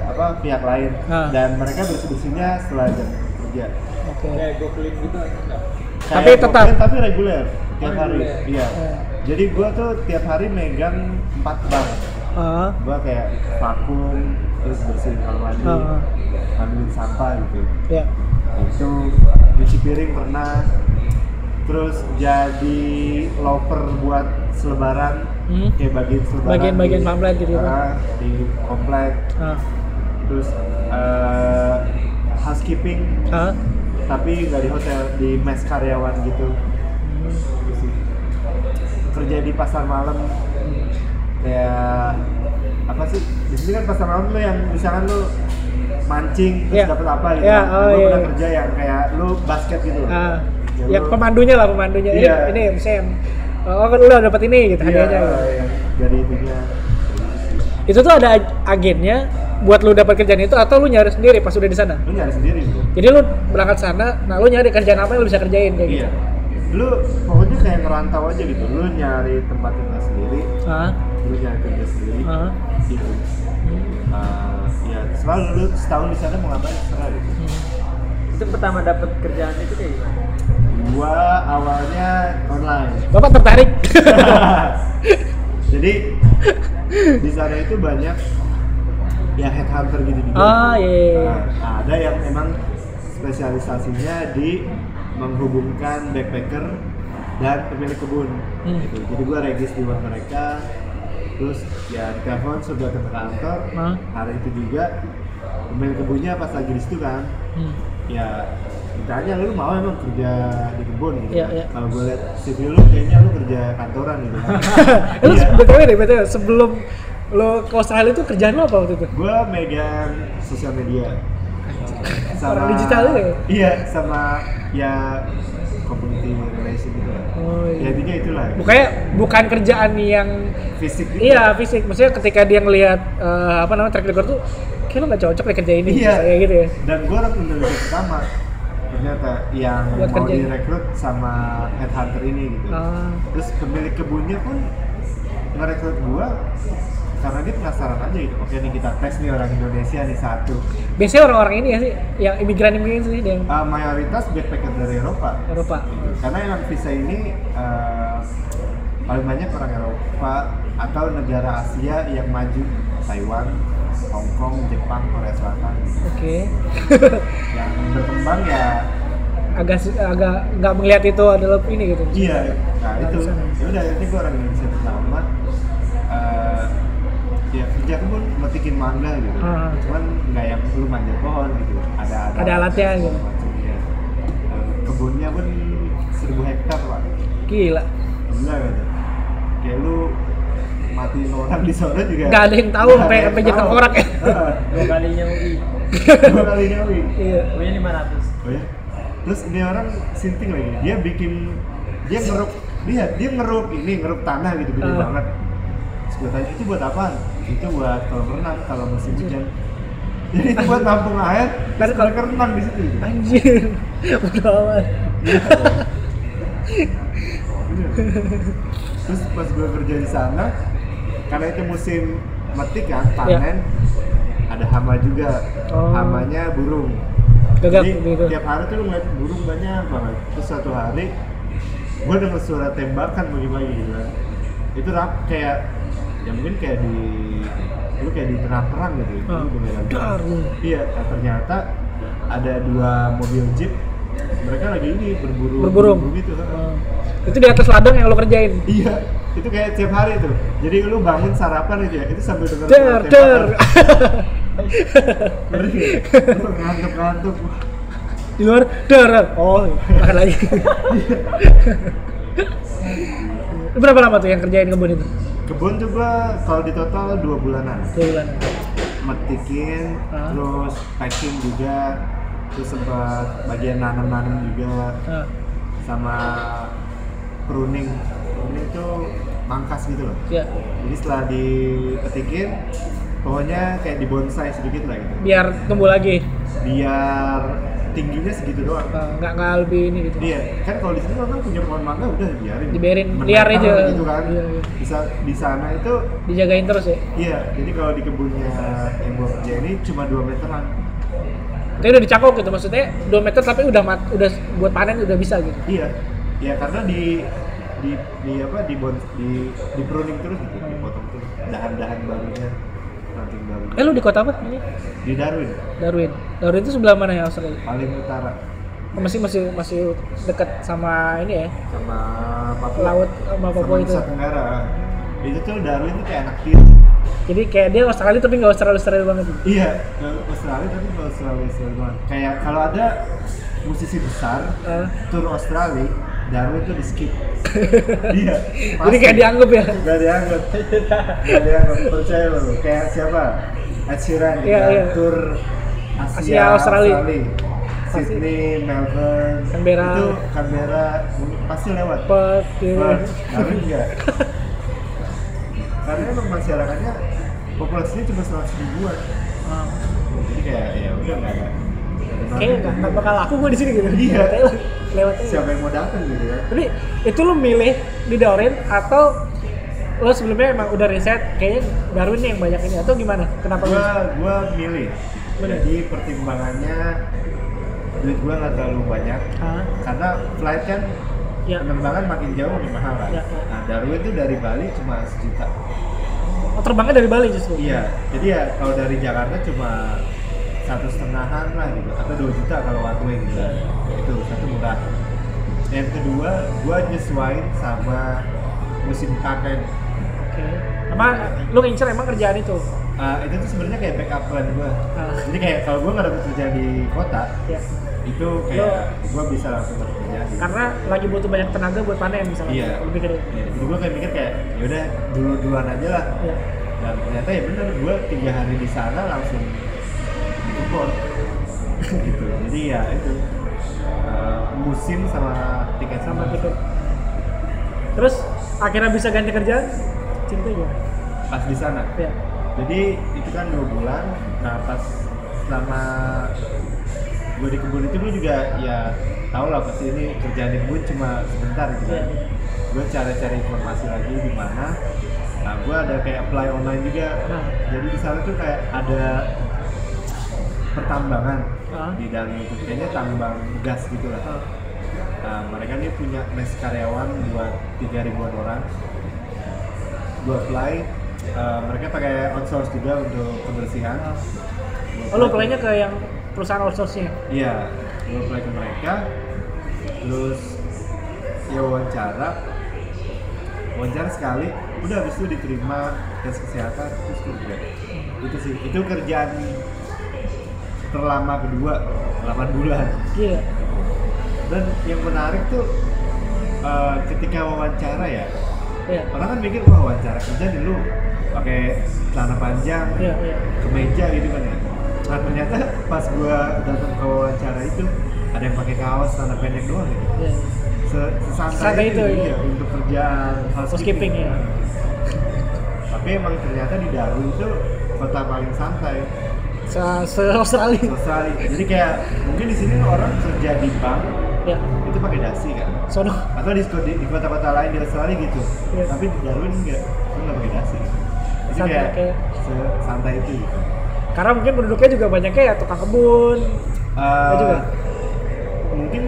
apa pihak lain
Ah.
dan mereka bersih bersihnya setelah jam kerja
Oke.
Kayak go clean gitu enggak?
Tapi
Kayak
tetap-
tapi reguler tiap
Oh,
hari iya
Eh.
Jadi gue tuh tiap hari megang empat bank
Ah.
gue kayak vakum terus bersihin kamar mandi
Ah.
ngambilin sampah gitu
Ya.
itu cuci piring pernah terus jadi loper buat selebaran
Hmm.
kayak bagian selebaran
Bagian-bagian pamflet gitu.
Ah, di komplek
Ah.
terus eh, housekeeping
Ah.
tapi nggak di hotel di mes karyawan gitu. Kerja di pasar malam kayak apa sih di sini kan pasar malam lu yang misalkan lu mancing terus
Iya.
dapat apa gitu
Iya,
Nah,
oh, iya,
pernah
iya.
kerja yang kayak lu basket gitu
Ah.
Ya,
Ya
lu-
pemandunya lah pemandunya. Ini
Iya.
ini misalnya oh kan udah dapat ini gitu
iya,
hadiahnya.
yang dari itunya
Itu tuh ada ag- agennya buat lu dapat kerjaan itu atau lu nyari sendiri pas udah di sana.
lu nyari sendiri gitu
Jadi lu berangkat sana, nah lu nyari kerjaan apa yang lu bisa kerjain kayak gitu.
Lu pokoknya kayak ngerantau aja gitu lu nyari tempat tinggal sendiri
Ah.
lu nyari kerja sendiri
Ah.
gitu Ah, ya selalu lu setahun di sana mau ngapain terserah gitu
Hmm.
Itu pertama dapat kerjaan itu kayak gimana?
gua awalnya online
Bapak tertarik?
jadi di sana itu banyak ya headhunter gitu juga
Ah, iya, iya.
Nah, ada yang emang spesialisasinya di menghubungkan backpacker dan pemilik kebun
Hmm.
gitu. jadi gua regis di luar mereka terus ya di telepon sudah ke kantor
Ah.
hari itu juga pemilik kebunnya pas lagi di situ kan
Hmm.
ya ditanya lu mau emang kerja di kebun gitu
Iya,
kan?
iya.
kalau gue liat CV lu kayaknya lu kerja kantoran gitu kan
lu btw deh btw sebelum lu ke Australia itu kerjaan lu apa waktu itu?
gue megang sosial media
Orang digital ya?
iya sama ya community relation gitu lah
Oh,
ya
iya.
intinya itulah
Bukannya bukan kerjaan yang
fisik gitu
iya fisik, maksudnya ketika dia ngelihat eh, apa namanya track record tuh kayak lu nggak cocok deh kerja ini
Iya.
kayak gitu ya.
dan gue orang Indonesia pertama ternyata yang
Buat
mau
kerja.
direkrut sama headhunter ini gitu
Ah.
terus pemilik kebunnya pun ngerekrut gua karena dia penasaran aja gitu oke nih kita tes nih orang Indonesia nih satu
Biasanya orang-orang ini ya sih yang imigran-imigran sih yang
Uh, mayoritas backpacker dari Eropa
Eropa.
gitu. karena emang visa ini uh, paling banyak orang Eropa atau negara Asia yang maju Taiwan, Hong Kong, Jepang, Korea Selatan gitu.
Oke.
yang berkembang ya
agak agak nggak melihat itu adalah ini gitu.
Iya, nah itu. Ya udah, ini gue orang Indonesia pertama. Ya kerja aku pun metikin mangga gitu.
Ah.
Cuman nggak yang lu manjat pohon gitu. Ada ada,
Ada alatnya gitu.
macamnya. Eh, kebunnya pun seribu hektar pak.
Gila.
Gila gitu. Kayak lu matiin orang di sana juga.
Nggak ada yang tahu sampai- sampai
tahu.
tengkorak ya.
Dua kalinya UI.
Dua kalinya wih.
Iya.
UI 500.
Oh ya? Terus ini orang sinting lagi. Dia bikin dia ngeruk dia dia ngeruk ini ngeruk tanah gitu gede
Ah.
banget. Terus gue tanya itu buat apa? Itu buat kolam renang kalau musim hujan. Jadi itu buat nampung air. Terus
kalau-
renang di situ.
Anjir. Udah amat.
Iya. Terus pas gue kerja di sana, karena itu musim metik kan, panen, ada hama juga.
Oh.
Hamanya burung.
Gagak
Jadi
gitu.
tiap hari tuh ngeliat burung banyak banget. Terus suatu hari, gue denger suara tembakan pagi-pagi gitu kan. Itu rap kayak, ya mungkin kayak di, lu kayak di tengah perang gitu. Lu beneran
Dar.
Iya, nah, ternyata ada dua mobil jeep. Mereka lagi ini berburu
Berburung.
berburu gitu. kan.
Oh. Itu di atas ladang yang lo kerjain.
Iya, itu kayak tiap hari tuh. Jadi lu bangun sarapan gitu ya, itu sambil denger
Der, der.
Lu ngantuk-ngantuk
Di luar darah. Oh, makan lagi. Itu Berapa lama tuh yang kerjain kebun itu?
Kebun tuh gua kalau di total dua bulanan
Dua bulan.
metikin
Ah.
terus packing juga terus sempat bagian nanam-nanam juga
Nah,
sama pruning pruning itu mangkas gitu loh
ya.
jadi setelah dipetikin pokoknya kayak dibonsai sedikit lah gitu
Biar tumbuh lagi.
biar tingginya segitu doang
Nah, nggak nggak lebih ini gitu.
Iya, kan kalau di sini orang punya pohon mangga udah biarin.
Dibiarin, liar aja.
gitu kan.
Iya, iya.
Bisa di sana itu
Dijagain terus ya.
iya, jadi kalau di kebunnya yang gua kerja ini cuma 2 meteran.
Tapi udah dicakok gitu maksudnya 2 meter tapi udah mat, udah buat panen udah bisa gitu.
Iya. Ya karena di di di apa di bon, di di pruning terus gitu, dipotong terus dahan-dahan barunya.
Eh lu di kota apa? Ini?
Di Darwin
Darwin. Darwin itu sebelah mana ya Australia?
paling utara
Oh, masih masih masih dekat sama ini ya
sama Papua.
laut sama Papua
sama
itu.
Nusa Tenggara. Itu tuh Darwin tuh kayak anak tiri.
Jadi kayak dia Australia tapi nggak Australia Australia banget.
Iya, ke Australia tapi ke Australia Australia banget. Kayak kalau ada musisi besar
Eh,
tur Australia, Darwin tuh di skip. iya.
jadi kayak dianggap ya.
Gak dianggap. Gak dianggap. Percaya lo. Kayak siapa? Ed Sheeran gitu
Iya,
kan,
iya.
tur Asia,
Asia, Australia. Pasti.
Sydney, Melbourne,
Canberra.
itu Canberra pasti lewat.
Perth.
Wah, Darwin enggak. Karena emang masyarakatnya populasinya cuma 100 ribuan. Jadi kayak ya udah nggak.
Kayaknya nggak nggak bakal laku gue di sini gitu.
Iya.
Lewat.
Siapa yang mau datang gitu ya?
Tapi itu lu milih di Darwin atau lo sebelumnya emang udah riset kayaknya Darwin nih yang banyak ini atau gimana? Kenapa?
Gua gua milih.
Milih.
Jadi pertimbangannya duit gua nggak terlalu banyak
Hah?
karena flight kan
Ya.
penerbangan makin jauh makin mahal kan.
Ya, ya.
Nah Darwin tuh dari Bali cuma sejuta.
Oh, terbangnya dari Bali justru.
Iya. Jadi ya kalau dari Jakarta cuma satu setengahan lah gitu atau dua juta kalau one way gitu. Itu satu murah. Yang kedua, gua nyesuain sama musim panen.
Oke. Sama lu ngincer emang kerjaan itu.
Ah, itu tuh sebenarnya kayak backup plan gua.
Ah.
Jadi kayak kalau gua nggak dapet kerja di kota,
Ya.
itu kayak gua bisa langsung kerja. Gitu.
Karena lagi butuh banyak tenaga buat panen misalnya.
Iya.
Lebih gede.
Ya, jadi gua kayak mikir kayak yaudah dulu duluan aja lah.
Ya.
Dan ternyata ya bener, gua tiga hari di sana langsung dikebon. gitu. Jadi ya itu eh, musim sama tiket
Sama tiket. Terus akhirnya bisa ganti kerjaan? Cinta gua.
pas di sana.
Ya.
Jadi itu kan dua bulan. Nah pas selama gue di kebun itu gue juga ya tau lah pasti ini kerjaan di kebun cuma sebentar gitu.
Iya.
Gue cari-cari informasi lagi di mana. Nah gue ada kayak apply online juga.
Nah.
Jadi di sana tuh kayak ada pertambangan
Ah.
di dalam itu kayaknya tambang gas gitu lah.
Ah.
Nah, mereka nih punya mes karyawan buat 3 ribuan orang. Gue apply, eh, mereka pakai outsource juga untuk kebersihan. Gua
Oh,
apply
apply-nya ke yang perusahaan outsource-nya?
Iya, gue apply ke mereka. Terus ya wawancara, wawancara sekali, udah habis itu diterima tes kesehatan terus kerja. Itu sih, itu kerjaan terlama kedua 8 bulan.
Iya.
Dan yang menarik tuh eh, ketika wawancara ya,
Iya.
orang kan mikir wah wawancara kerja dulu pakai celana panjang,
Iya, iya.
kemeja gitu kan ya. Nah ternyata pas gua datang ke wawancara itu ada yang pakai kaos celana pendek doang gitu.
Iya.
Se-
Santai
Sesantai
itu,
itu,
iya.
iya, untuk kerjaan
Housekeeping ya.
Tapi emang ternyata di Darwin itu kota paling santai.
Se, se Australia.
Australia. Jadi kayak mungkin di sini orang kerja di bank
Ya.
itu pakai dasi kan.
Sono.
atau di di, di kota-kota lain di Australia gitu
Iya.
tapi di Darwin enggak itu nggak pakai dasi jadi
Santai
kayak, santai itu gitu.
Karena mungkin penduduknya juga banyaknya ya tukang kebun.
Eh,
juga?
mungkin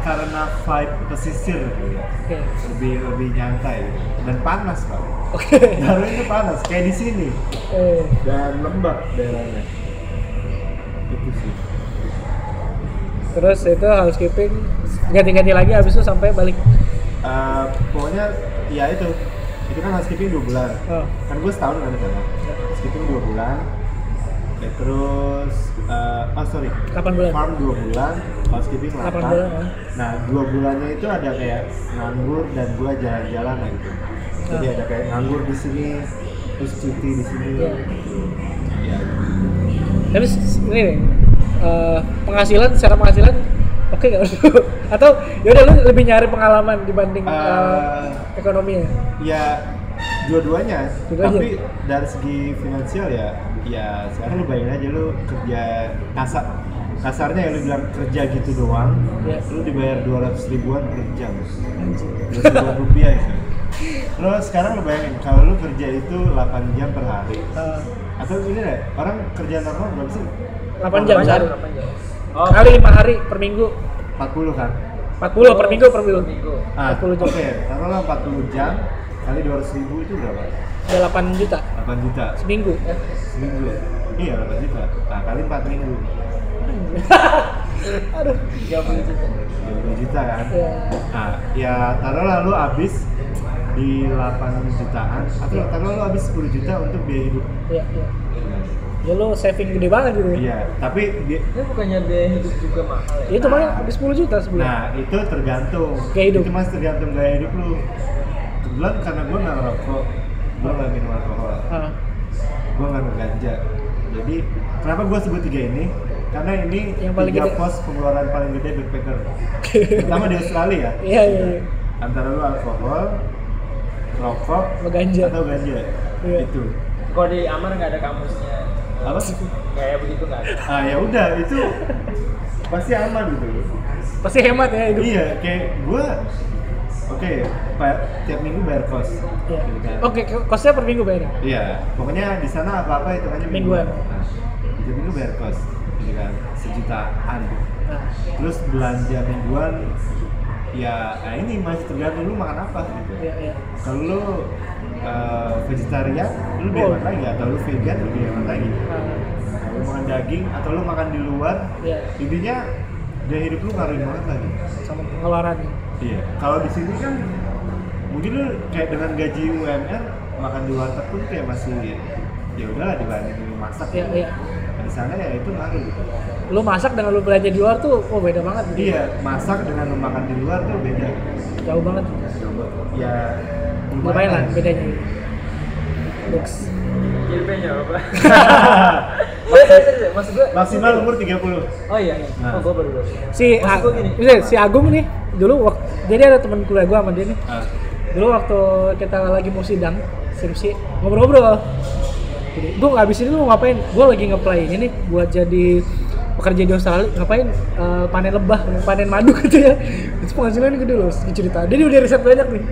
karena vibe pesisir gitu ya.
Oke.
lebih lebih nyantai gitu. dan panas pak
Oke.
Darwin itu panas kayak di sini
Eh,
dan lembab daerahnya itu sih
terus itu housekeeping ganti-ganti lagi habis itu sampai balik.
Eh, pokoknya ya itu itu kan housekeeping dua bulan
Oh.
kan gue setahun kan sana housekeeping dua bulan Ya, terus eh oh sorry
8 bulan.
farm 2 bulan housekeeping 8,
8 bulan, ah.
nah dua bulannya itu ada kayak nganggur dan gua jalan-jalan gitu jadi
Ah.
ada kayak nganggur di sini terus cuti di sini
Iya.
gitu ya
Tapi ini nih, eh, penghasilan secara penghasilan oke nggak? Atau ya udah lu lebih nyari pengalaman dibanding eh,
Eh,
ekonominya?
ya dua-duanya
Dua-duanya.
tapi dari segi finansial ya ya sekarang lu bayangin aja lu kerja kasar kasarnya ya lu bilang kerja gitu doang
Iya.
lu dibayar 200 ribuan per jam. 200 ribuan rupiah ya Terus sekarang lu bayangin kalau lu kerja itu 8 jam per hari
Eh,
atau ini deh orang kerja normal berapa sih
8 jam sehari.
8 jam. Oh,
Kali 5 hari per minggu.
40 kan
40 per minggu per minggu.
minggu.
ah
40 jam.
oke taruhlah 40 jam kali 200 ribu itu berapa
Ada 8 juta
8 juta
seminggu.
seminggu iya 8 juta nah kali 4 minggu
Aduh.
30 juta.
20 juta kan
Ya.
nah ya taruhlah lu habis di 8 jutaan atau taruhlah lu habis 10 juta untuk biaya hidup
Ya, ya. Ya lu saving gede banget gitu.
iya tapi di-
Ini bukannya biaya hidup juga mahal ya?
Itu makanya habis 10 juta sebulan.
Nah, itu tergantung.
Gaya hidup.
Itu masih tergantung gaya hidup lu. Kebetulan karena gue nggak ngerokok, gue nggak minum alkohol,
Ah.
gue nggak ngeganja. Jadi, kenapa gue sebut tiga ini? Karena ini
Yang paling
tiga
gede.
pos pengeluaran paling gede backpacker. Pertama di Australia ya.
Iya, iya, iya.
Antara lu alkohol, rokok,
ganja.
atau ganja.
Iya.
Itu.
Kalau di Amar nggak ada kampusnya.
Apa?
Kayak begitu ada.
Ah ya udah itu pasti aman gitu.
Pasti hemat ya hidup.
Iya, kayak gue Oke, pa- tiap minggu bayar kos.
Iya.
gitu kan.
Oke, kosnya per minggu bayar.
Iya, pokoknya di sana apa-apa itu kan
Mingguan.
Nah, tiap minggu bayar kos, gitu kan, sejutaan.
Nah,
Terus belanja mingguan, ya nah ini masih tergantung lu makan apa gitu.
iya, iya.
Kalau lu eh, vegetarian, lu lebih
Oh.
lagi, atau lu vegan lebih hemat lagi. Kalau lu makan daging atau lu makan di luar,
Iya,
intinya gaya hidup lu ngaruhin banget lagi.
sama pengeluaran.
Iya. Kalau di sini kan mungkin lu kayak dengan gaji UMR makan di warteg pun kayak masih ya udahlah dibanding lu masak.
Iya,
gitu.
iya.
Di sana ya itu ngaruh gitu.
Lu masak dengan lu belanja di luar tuh, oh beda banget gitu.
Iya, masak dengan lu makan di luar tuh beda.
Jauh banget.
Ya
Lumayan lah bedanya. Lux.
JP-nya apa? Maksud gue
Maksimal umur 30.
Oh iya, iya.
Nah.
Oh, gue baru.
Si
Maksud gua gini.
Si Agung nih dulu waktu jadi ada teman kuliah gua sama dia nih.
Ah,
Dulu waktu kita lagi mau sidang skripsi ngobrol-ngobrol. Jadi, gue abis ini lu mau ngapain? Gue lagi ngeplay ini nih buat jadi pekerja di Australia ngapain Eh, panen lebah panen madu gitu ya itu penghasilannya gede loh Dia cerita dia udah riset banyak nih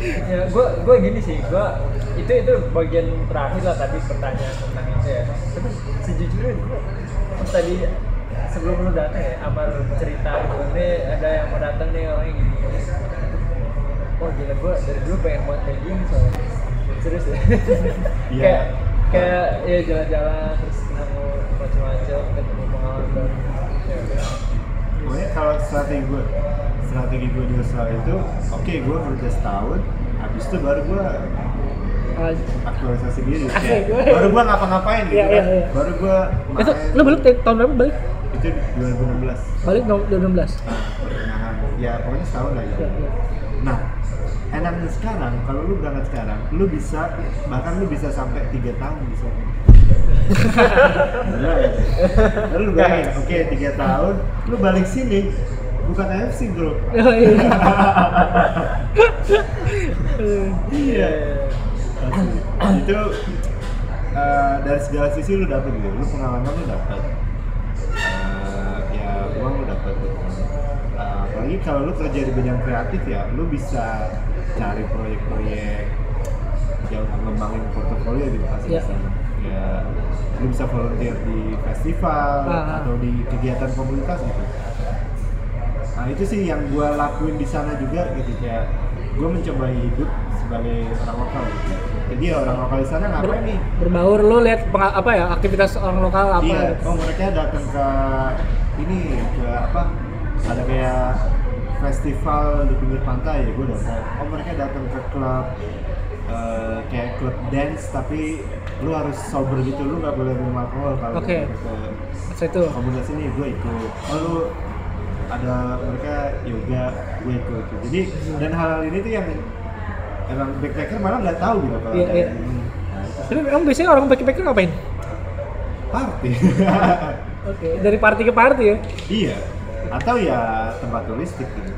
ya gue gue gini sih gue itu itu bagian terakhir lah tadi pertanyaan tentang itu ya. Tapi sejujurnya gue tadi sebelum lu datang ya Amar cerita gitu nih ada yang mau datang nih orangnya gini. Gini oh gila gue dari dulu pengen buat kayak gini soalnya. Serius ya?
Iya.
kayak kayak ya jalan-jalan terus ketemu macam-macam ketemu pengalaman baru. Ya.
Pokoknya kalau strategi gue strategi gue di Australia itu oke gue kerja setahun habis itu baru gue aktualisasi diri kayak,
gue.
baru gue ngapa-ngapain gitu
Iya,
kan
iya, iya.
baru gue
itu lu balik ta- tahun berapa balik
itu 2016
balik no- 2016
pertengahan ya pokoknya setahun lah
ya,
ya.
ya.
nah enaknya sekarang kalau lu berangkat sekarang lu bisa bahkan lu bisa sampai tiga tahun di sana Bener ya? Lalu lu bayangin, oke tiga tahun, lu balik sini, bukan AFC bro.
Oh, iya.
Iya. Asli. Itu eh, dari segala sisi lu dapet gitu, lu pengalaman lu dapet, Eh, ya uang lu dapet. Eh, apalagi kalau lu kerja di bidang kreatif ya, lu bisa cari proyek-proyek yang ngembangin portofolio gitu pasti
Iya.
di sana. Ya, lu bisa volunteer di festival
Ah.
atau di kegiatan komunitas gitu. Nah itu sih yang gue lakuin di sana juga gitu kayak gue mencoba hidup sebagai orang lokal. gitu. Jadi ya orang lokal di sana ngapain nih?
berbaur lu lihat apa ya aktivitas orang lokal apa
Iya,
gitu.
oh mereka datang ke ini ke apa? Ada kayak festival di pinggir pantai ya gue datang. Oh mereka datang ke klub eh, kayak klub dance tapi lu harus sober gitu lu nggak boleh minum alkohol kalau lu ke komunitas ini gue ikut oh lu ada mereka yoga gue ikut gitu. jadi dan hal-hal ini tuh yang emang backpacker malah nggak tahu gitu kalau
Iya,
ada
iya.
ini. Nah, itu
Tapi emang biasanya orang backpacker ngapain?
party
Oke, dari party ke party ya.
iya atau ya tempat turistik gitu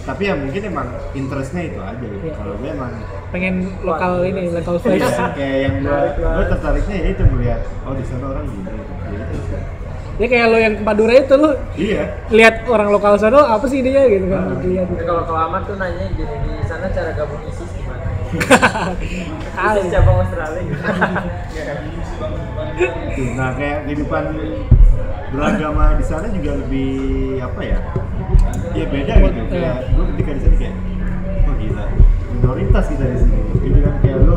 tapi ya mungkin emang interestnya itu aja gitu
Iya.
kalau gue emang
Pengen lokal ini, local vibes.
iya, kayak yang gue gue tertariknya ya itu melihat oh di sana orang gini gitu
Ya kayak lo yang ke Madura itu lo
iya.
lihat orang lokal sana apa sih dia? Gitu kan
Ah.
dilihat.
Tapi kalau kelamat tuh nanya gini di sana cara gabung ISIS gimana? ISIS cabang Australia gitu.
Tuh, nah kayak kehidupan beragama di sana juga lebih apa ya ya beda gitu. Kayak gue ketika di sini kayak oh gila minoritas kita di sini. Gitu kan kayak lu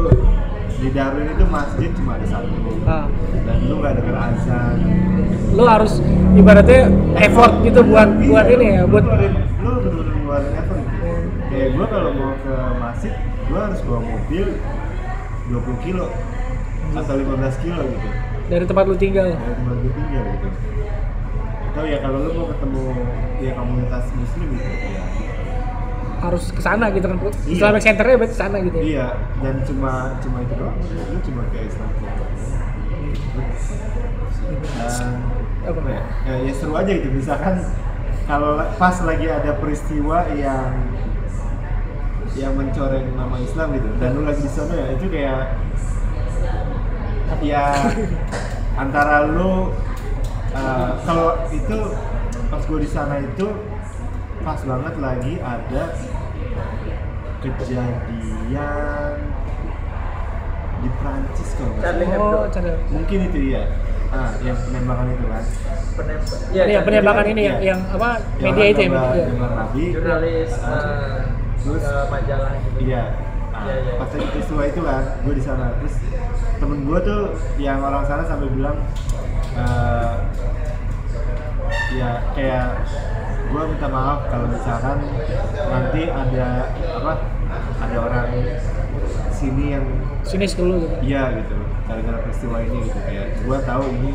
di Darwin itu masjid cuma ada satu.
Ah.
dan lu gak denger azan
lo harus ibaratnya effort gitu buat buat ini ya buat
lu lu bener-bener ngeluarin effort gitu. Kayak gue kalau mau ke masjid gue harus bawa mobil 20 kilo atau 15 kilo gitu.
Dari tempat lu tinggal.
Dari tempat gue tinggal gitu. Atau ya kalau lu mau ketemu ya komunitas muslim gitu ya
harus ke sana gitu kan
Iya.
Islamic Centernya berarti sana gitu ya.
iya dan cuma cuma itu doang lu cuma kayak Islam Center.
Apa?
apa ya, ya, ya seru aja gitu misalkan kalau la- pas lagi ada peristiwa yang yang mencoreng nama Islam gitu dan lu lagi di sana ya itu kayak ya antara lu uh, kalau itu pas gue di sana itu pas banget lagi ada kejadian di Prancis kalau nggak salah.
Oh, cara
mungkin itu ya ah yang penembakan itu kan
Penembak.
Iya, penembakan ini yang,
Iya.
yang apa media itu ya.
gambar- Nabi
Jurnalis
Ah,
eh,
terus
ke majalah gitu.
iya Nah,
Iya, iya.
pas lagi peristiwa itu kan gue di sana terus temen gue tuh yang orang sana sampai bilang eh, ya kayak gue minta maaf kalau misalkan nanti ada apa ada orang sini yang
Sinis dulu gitu.
iya gitu. Gara-gara peristiwa ini gitu. Kayak gue tahu ini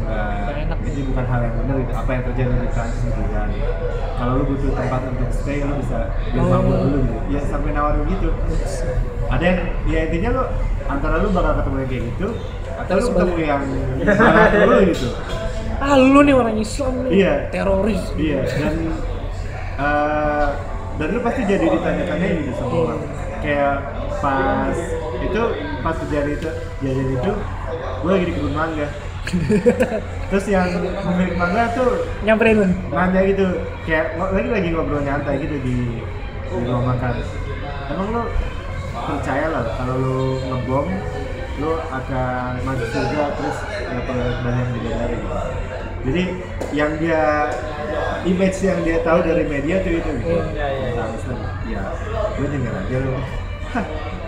nggak ini bukan hal yang benar gitu. Apa yang terjadi di Prancis gitu kan. Kalau lu butuh tempat untuk stay lu bisa rumah
Oh.
gua dulu gitu. Ya sampai nawarin gitu. Ada yang ya intinya lu antara lu bakal ketemu yang kayak gitu atau lu ketemu yang barat dulu gitu
Ah lu nih orang Islam nih.
Iya.
Teroris.
iya dan eh, dan lu pasti jadi ditanya-tanya gitu sama
Iya.
orang kayak pas itu pas kejadian itu kejadian itu gue lagi di kebun mangga terus yang pemilik mangga tuh
Nyamperin lu.
nanya gitu kayak lagi lagi ngobrol nyantai gitu di di ruang makan emang lu percaya lah kalau lu ngebom lu akan masuk surga terus dapat banyak bidadari gitu jadi yang dia image yang dia tahu dari media tuh itu gitu
Iya.
Iya, iya.
Tentang Islam. ya gue denger aja ya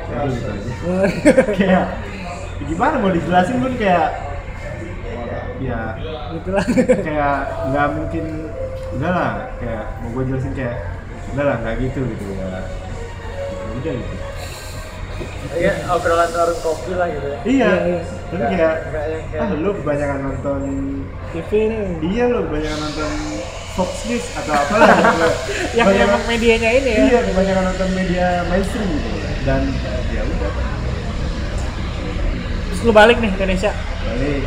udah gitu aja kayak gimana mau dijelasin pun kayak ya
Gitulah.
kayak nggak mungkin enggak lah kayak mau gue jelasin kayak enggak lah nggak gitu gitu ya Ya udah gitu
Iya, obrolan warung kopi lah gitu ya.
iya
Iya, iya.
tapi
Nggak-
kayak
yang
ah lu kebanyakan nonton
TV nih.
iya lu kebanyakan nonton Fox News atau apa lah gitu.
Yang
Kebanyakan-
emang medianya ini ya.
iya kebanyakan nonton media mainstream gitu dan ya udah
Terus lu balik nih ke Indonesia.
balik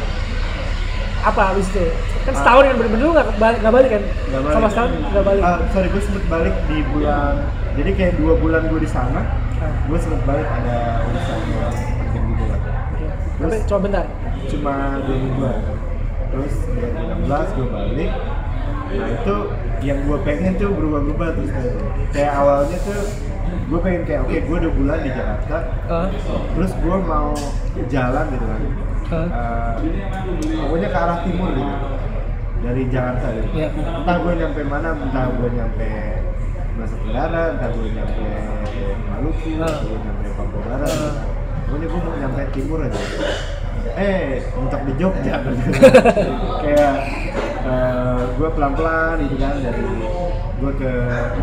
Apa abis itu? Kan setahun kan bener-bener lu nggak balik, nggak balik kan?
nggak balik
Sama setahun nggak balik.
Ah, sorry gue sempet balik di bulan jadi kayak dua bulan gue di sana
Ah.
Gue sempet balik ada urusan yang penting gitu lah.
Tapi coba bentar.
cuma dua mingguan terus 2016 gue balik nah itu yang gue pengen tuh berubah-ubah terus kayak kayak awalnya tuh gue pengen kayak oke gue udah bulan di Jakarta
Ah.
terus gue mau jalan gitu kan
Ah.
Eh, pokoknya ke arah timur gitu dari Jakarta gitu
Iya.
entah gue nyampe mana entah gue nyampe Nusa Tenggara entah gue nyampe Maluku
Ah.
entah gue nyampe Papua Barat
Ah.
pokoknya gue mau nyampe timur aja eh untuk di Jogja kayak eh, gue pelan-pelan gitu kan dari gue ke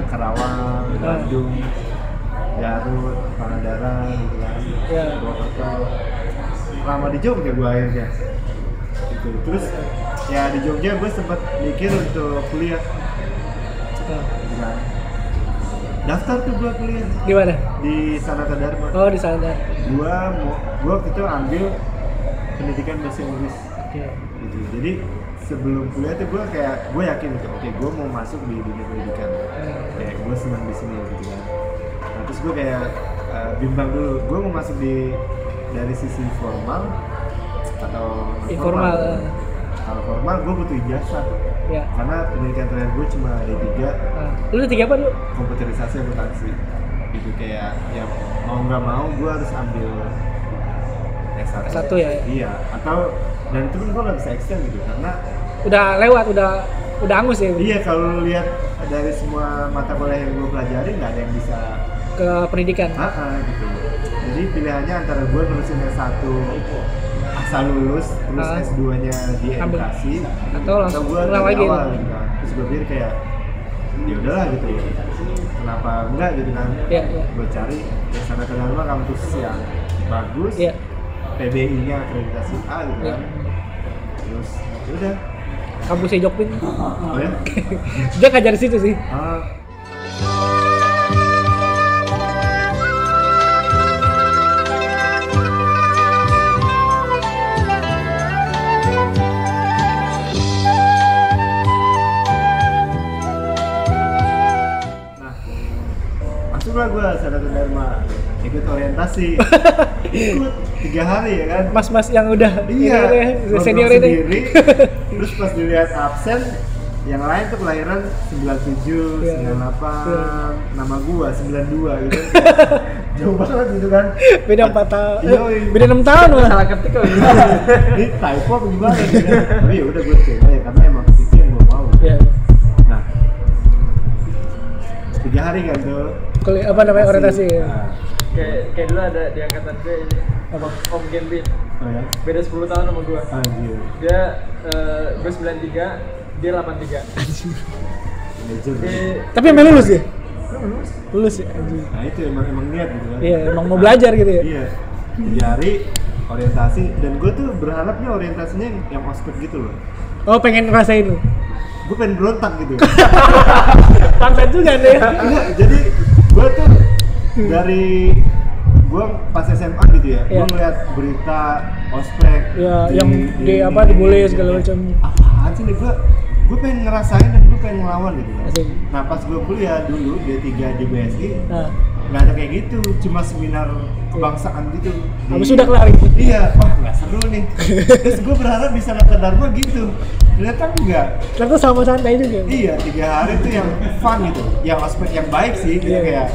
Karawang
Ah.
Bandung Garut Pangandaran gitu kan. Purwokerto lama di Jogja gue akhirnya gitu terus ya di Jogja gue sempat mikir untuk kuliah
Ah.
gitu kan daftar tuh gue kuliah
Di mana?
di Sanata Dharma
Oh di sana.
gua mau gua waktu itu ambil pendidikan bahasa Inggris
Oke.
gitu jadi sebelum kuliah tuh gua kayak gua yakin gitu oke gua mau masuk di dunia pendidikan kayak gua senang di sini gitu kan nah, terus gua kayak eh, bimbang dulu gua mau masuk di dari sisi formal atau non
Informal.
Kalau formal gua butuh ijazah
Ya.
karena pendidikan terakhir gua cuma D3
Ah. Lu tiga apa lu?
komputerisasi akuntansi gitu kayak ya mau nggak mau gue harus ambil S1
S1 ya?
iya atau dan itu pun gue nggak bisa extend gitu karena
Udah lewat, udah udah angus ya
iya kalau lu lihat dari semua mata kuliah yang gue pelajari nggak ada yang bisa
ke pendidikan.
ah ah, gitu jadi pilihannya antara gue nulisin S1 asal lulus terus
Ah.
S2 nya di edukasi
Atau langsung
gue
ulang lagi
awal
nih.
gitu kan terus gue pikir kayak ya udahlah gitu kenapa enggak gitu kan
Iya, iya.
gue cari di sana ke Dharma kampus yang bagus
Iya.
PBI nya akreditasi A gitu
Iya.
kan terus ya udah
Kampusnya Jokpin.
oh ya
Dia ngajar di situ sih.
ah, masuklah gue ke Dharma ikut orientasi ikut tiga hari ya kan
Mas-mas yang udah
iya
ini senior ini.
sendiri terus pas dilihat absen yang lain tuh kelahiran 97,
Iya.
98,
Iya.
nama gua 92 gitu jauh banget gitu kan
Beda 4 tahun.
Iya,
beda 6 tahun malah.
salah ketik kok gitu
ini typo apa gimana gitu kan tapi ya udah gue coba ya karena emang itu yang gue mau
Iya.
nah tiga hari kan tuh
Kuliah apa namanya orientasi? ya?
Nah,
kayak kayak dulu ada di angkatan gue ini
Apa?
Om Gembit
oh ya
beda 10 tahun sama gue
anjir
dia eh, gue 93 dia 83
Legend.
di
Tapi emang lulus ya?
lulus
Lulus ya anjing.
nah itu emang emang niat gitu kan
Iya, emang mau belajar gitu ya.
Iya. Hari orientasi dan gue tuh berharapnya orientasinya yang, ospek gitu loh.
Oh, pengen ngerasain lu.
Gue pengen berontak gitu.
Pantat juga deh.
Enggak, jadi gue tuh dari gue pas SMA gitu ya,
Iya.
gue ngeliat berita ospek.
Ya, yang di apa, dibully segala macam.
Apaan sih nih gue? Gue pengen ngerasain dan gue pengen ngelawan gitu. kan.
Asik.
Nah pas gue kuliah dulu D3 di BSI,
Nah,
nggak ada kayak gitu, cuma seminar kebangsaan gitu.
Habis sudah kelar gitu.
Iya, wah nggak seru nih. Terus gue berharap bisa nonton Dharma gitu. Ternyata enggak.
Ternyata sama santai juga.
Iya, tiga hari itu yang fun gitu. Yang aspek yang baik sih, gitu
Iya.
kayak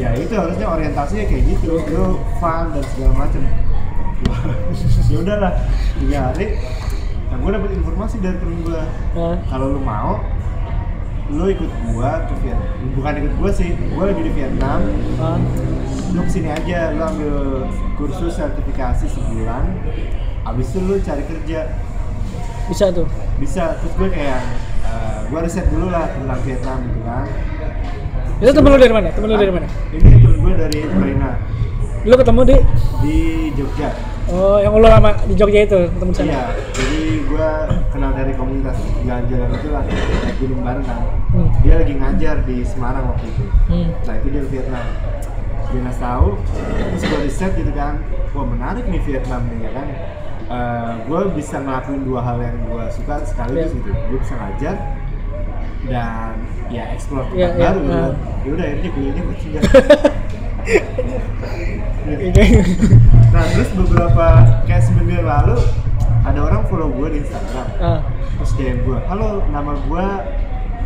ya itu harusnya orientasinya kayak gitu. Lu fun dan segala macem. Ya udahlah, tiga hari. Nah, gue dapet informasi dari temen gue. Kalau lu mau, lu ikut gua ke Vietnam. Bukan ikut gua sih, gua lagi di Vietnam.
nah,
lu ke sini aja lu ambil kursus sertifikasi sebulan abis itu lu cari kerja
bisa tuh.
bisa terus gue kayak eh, gue riset dulu lah tentang Vietnam gitu kan
Itu temen lu dari mana? Temen lu dari mana?
ini temen gue dari Ukraina
Lu ketemu di
di Jogja
Oh, yang lu lama di Jogja itu, ketemu di sana.
iya jadi gue kenal dari komunitas jalan-jalan itu lah naik gunung kan
Hmm.
dia lagi ngajar di Semarang waktu itu
Hmm.
nah itu dia ke Vietnam dia ngasih tahu terus gue riset gitu kan wah menarik nih Vietnam nih ya kan gue bisa ngelakuin dua hal yang gue suka sekaligus
Iya.
gitu gue bisa ngajar dan ya explore tempat
Iya, iya,
baru gitu
nah.
ya udah akhirnya kuliahnya
Oke.
nah terus beberapa kayak seminggu yang lalu ada orang follow gue di Instagram
Ah,
terus DM gue halo nama gue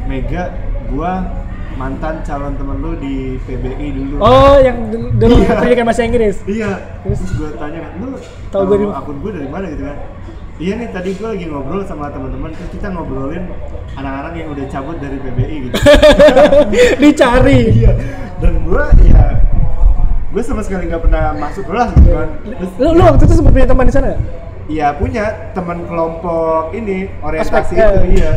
Mega gue mantan calon temen lu di PBI dulu
Oh, yang dulu
Iya.
pendidikan bahasa Inggris.
Iya,
Terus?
terus gue tanya kan, lu
Tahu
tahu
gue
akun gue dari mana gitu kan? Iya nih tadi gue lagi ngobrol sama teman-teman terus kita ngobrolin anak-anak yang udah cabut dari PBI gitu.
Dicari.
iya. Dan gue ya gue sama sekali nggak pernah masuk kelas gitu kan. Terus,
Lu, lu waktu itu sempat punya teman di sana?
Iya punya teman kelompok ini orientasi
Aspek,
itu
eh.
iya.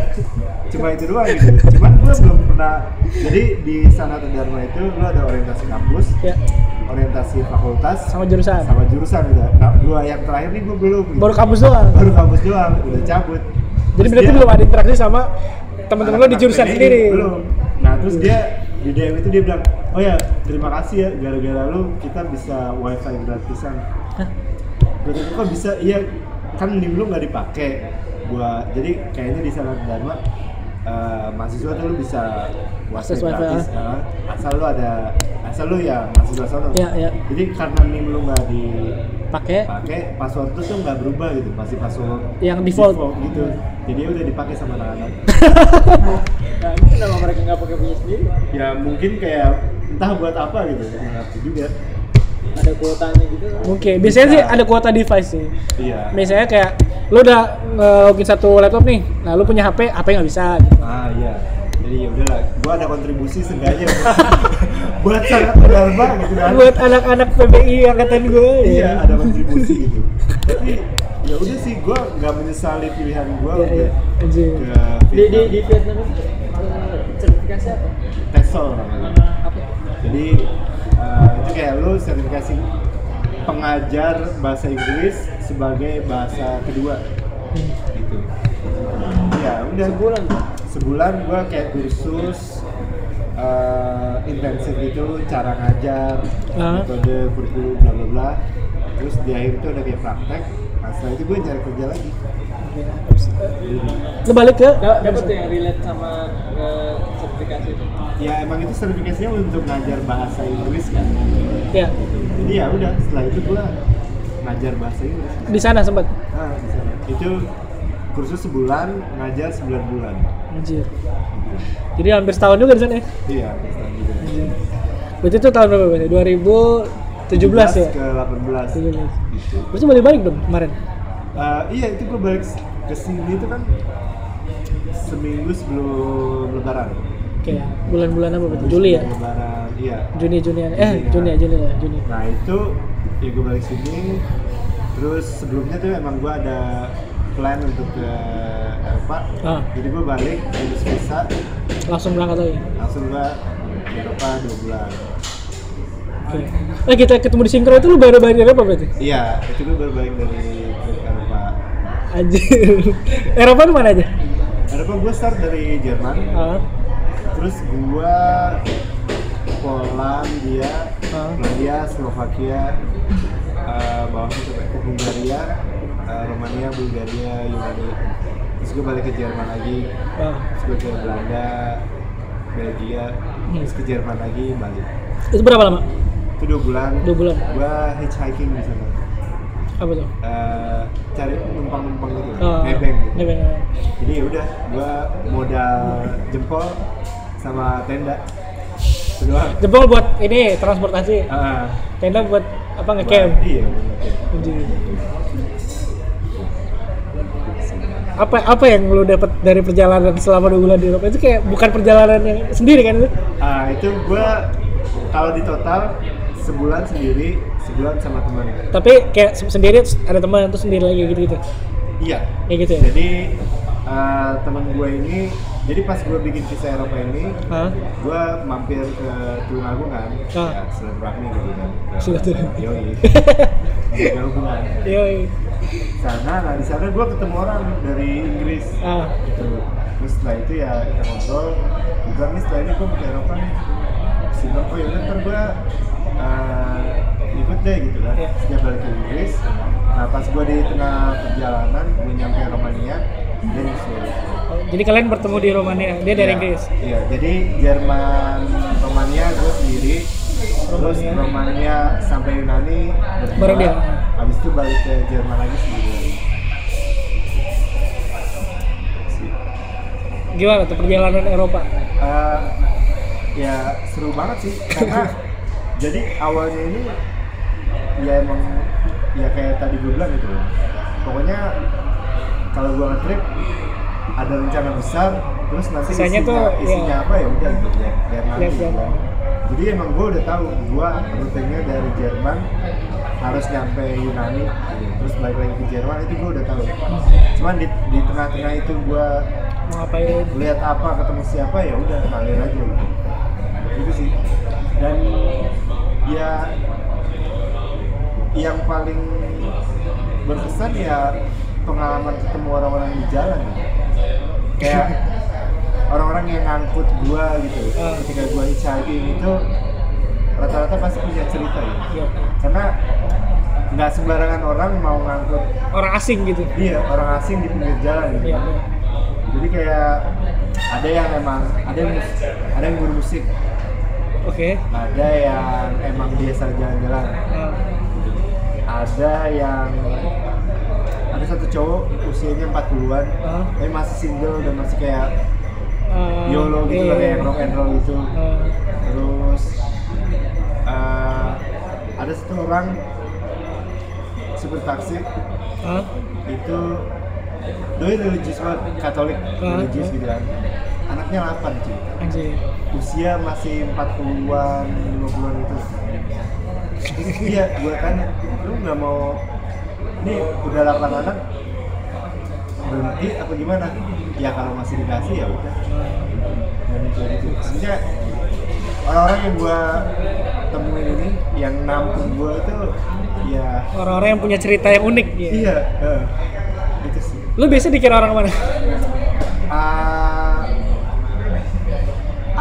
Cuma itu doang gitu. Cuman gue belum pernah. Jadi di Sanata Dharma itu lu ada orientasi kampus,
Ya,
orientasi fakultas,
sama jurusan.
sama jurusan gitu. Nah, dua yang terakhir nih gue belum. gitu.
Baru kampus doang.
baru kampus doang, udah cabut.
Jadi
Terus
berarti
dia-
belum ada interaksi sama teman-teman lo di
anak-anak
jurusan sendiri.
Belum. Nah terus dia di DM itu dia bilang, oh ya terima kasih ya gara-gara lu kita bisa wifi gratisan. Gue kok bisa? Iya kan nim lu nggak dipakai buat jadi kayaknya di sana Dharma eh, mahasiswa tuh lu bisa wifi
Akses
gratis eh, asal lu ada asal lu ya mahasiswa sono.
Iya, iya.
Jadi karena nim lu nggak dipakai
Pakai
password tuh tuh nggak berubah gitu masih password
Yang default.
gitu. Jadi udah dipakai sama anak-anak.
Nah, kenapa mereka nggak pakai punya sendiri?
ya mungkin kayak entah buat apa gitu nggak ngerti juga
Ada kuotanya gitu.
Oke, biasanya sih ada kuota device sih.
iya
Misalnya kayak lu udah nge-login satu laptop nih, nah lu punya HP, HP nggak bisa.
ah iya jadi ya udahlah gua ada kontribusi seenggaknya buat sangat Dharma gitu kan
Buat anak-anak PBI angkatan gue.
iya ada kontribusi gitu tapi ya udah sih gua nggak menyesali pilihan gua
Iya, iya.
ke
Di di di
Vietnam
sertifikasi apa?
TESOL namanya
Apa?
jadi eh, itu kayak lu sertifikasi pengajar bahasa Inggris sebagai bahasa kedua. Gitu. Ya udah.
Sebulan
sebulan gua kayak kursus eh, intensif gitu cara ngajar
Ah.
metode kurikulum bla bla bla. Terus di akhir itu ada kayak praktek. Nah setelah itu gue cari kerja lagi
Lu balik ke
Da- Dapat yang relate sama eh, sertifikasi itu.
ya emang itu sertifikasinya untuk ngajar bahasa Inggris kan
ya
jadi ya udah setelah itu gua ngajar bahasa Inggris
di sana sempat.
nah, di sana. itu kursus sebulan ngajar 9 bulan
Anjir. Jadi hampir setahun juga di sana ya.
iya setahun juga
Anjir. Berarti itu tahun berapa berarti? 2017 ya?
ke 18
17.
gitu.
Berarti balik-balik dong kemarin.
Eh, iya itu gue balik ke sini itu kan seminggu sebelum lebaran
Oke, bulan-bulan apa berarti? Juli ya?
lebaran iya
Juni Juni eh Juni ya Juni lah Juni.
nah itu ya gue balik sini terus sebelumnya tuh emang gue ada plan untuk ke Eropa
Ah.
jadi gue balik urus visa
Langsung berangkat lagi.
langsung gue ke Eropa dua bulan
Oke. Eh kita ketemu di Sinkro itu lu baru balik dari apa berarti?
iya itu gue baru balik dari trip Eropa
Anjir. Eropa tuh mana aja?
Eropa gue start dari Jerman
Ah.
terus gue Polandia. Polandia Slovakia eh, bawahnya sampai ke Hungaria eh, Romania Bulgaria Yunani terus gue balik ke Jerman lagi
Ah.
terus gue ke Belanda Belgia terus ke Jerman lagi balik
Itu berapa lama?
itu dua bulan
Dua bulan.
gue hitchhiking di sana
Apa tuh?
Eh, cari numpang-numpang gitu
Ah,
nebeng gitu
Nebeng.
jadi ya udah gua modal jempol sama tenda doang
Jempol buat ini transportasi.
Ah,
Tenda buat apa ngecamp.
iya.
Apa apa yang lu dapat dari perjalanan selama dua bulan di Eropa itu kayak bukan perjalanan yang sendiri kan itu?
ah itu gua kalau di total sebulan sendiri sebulan sama teman
Tapi kayak se- sendiri ada teman itu sendiri lagi gitu-gitu.
iya
Kayak gitu ya?
jadi ah, teman gue ini jadi pas gue bikin visa Eropa ini
Hah?
gue mampir ke Tulungagung kan
Ah.
ya silaturahmi gitu kan
Silaturahmi.
yoi Menjaga hubungan
Yoi.
sana nah di sana gue ketemu orang dari Inggris
Ah.
gitu terus setelah itu ya kita ngobrol juga nih setelah ini gue ke Eropa nih bilang oh yaudah ntar gue uh, ikut deh gitu kan
Iya.
setiap balik ke Inggris nah pas gue di tengah perjalanan gue nyampe Romania dia nyusul
Oh, Jadi kalian bertemu di Romania, dia dari
Iya,
Inggris.
iya jadi Jerman Romania gue sendiri terus
Romania.
Romania sampai Yunani berdua.
Baru dia.
habis itu balik ke Jerman lagi sendiri
Gimana tuh perjalanan Eropa?
Eh, ya seru banget sih karena jadi awalnya ini ya emang ya kayak tadi gue bilang gitu pokoknya kalau gue nge-trip ada rencana besar terus nanti
Sisanya
isinya,
tuh,
isinya
iya.
apa ya udah gitu ya biar nanti
lihat.
kan. jadi emang gue udah tahu gue rutenya dari Jerman harus nyampe Yunani terus balik lagi ke Jerman itu gue udah tahu cuman di, di tengah-tengah itu gue
mau ngapain
lihat apa ketemu siapa ya udah ngalir aja gitu itu sih dan ya yang paling berkesan ya pengalaman ketemu orang-orang di jalan kayak orang-orang yang ngangkut gua gitu
Ah.
ketika gua hitchhiking itu rata-rata pasti punya cerita ya
Iya.
karena nggak sembarangan orang mau ngangkut
orang asing gitu
dia orang asing di pinggir jalan gitu
Iya, iya.
jadi kayak ada yang emang ada yang ada yang bermusik
oke.
Ada yang emang biasa jalan-jalan.
Ah,
ada yang ada satu cowok usianya 40-an
ah,
tapi masih single dan masih kayak
ah,
YOLO gitu
iya,
lah kayak
iya.
rock and roll gitu.
Ah,
terus eh, ada satu orang supir taksi
ah,
itu doi religius banget Katolik
Ah.
religius gitu kan anaknya 8 cuy
anjir.
Usia masih 40-an 50-an itu. Iya gue tanya lu nggak mau ini udah 8 anak berhenti apa gimana? Ya kalau masih dikasih ya udah. Dan itu gitu sebenarnya orang-orang yang gue temuin ini yang nampung gue itu ya
orang-orang yang punya cerita yang unik ya.
iya eh, itu sih.
Lu biasa dikira orang mana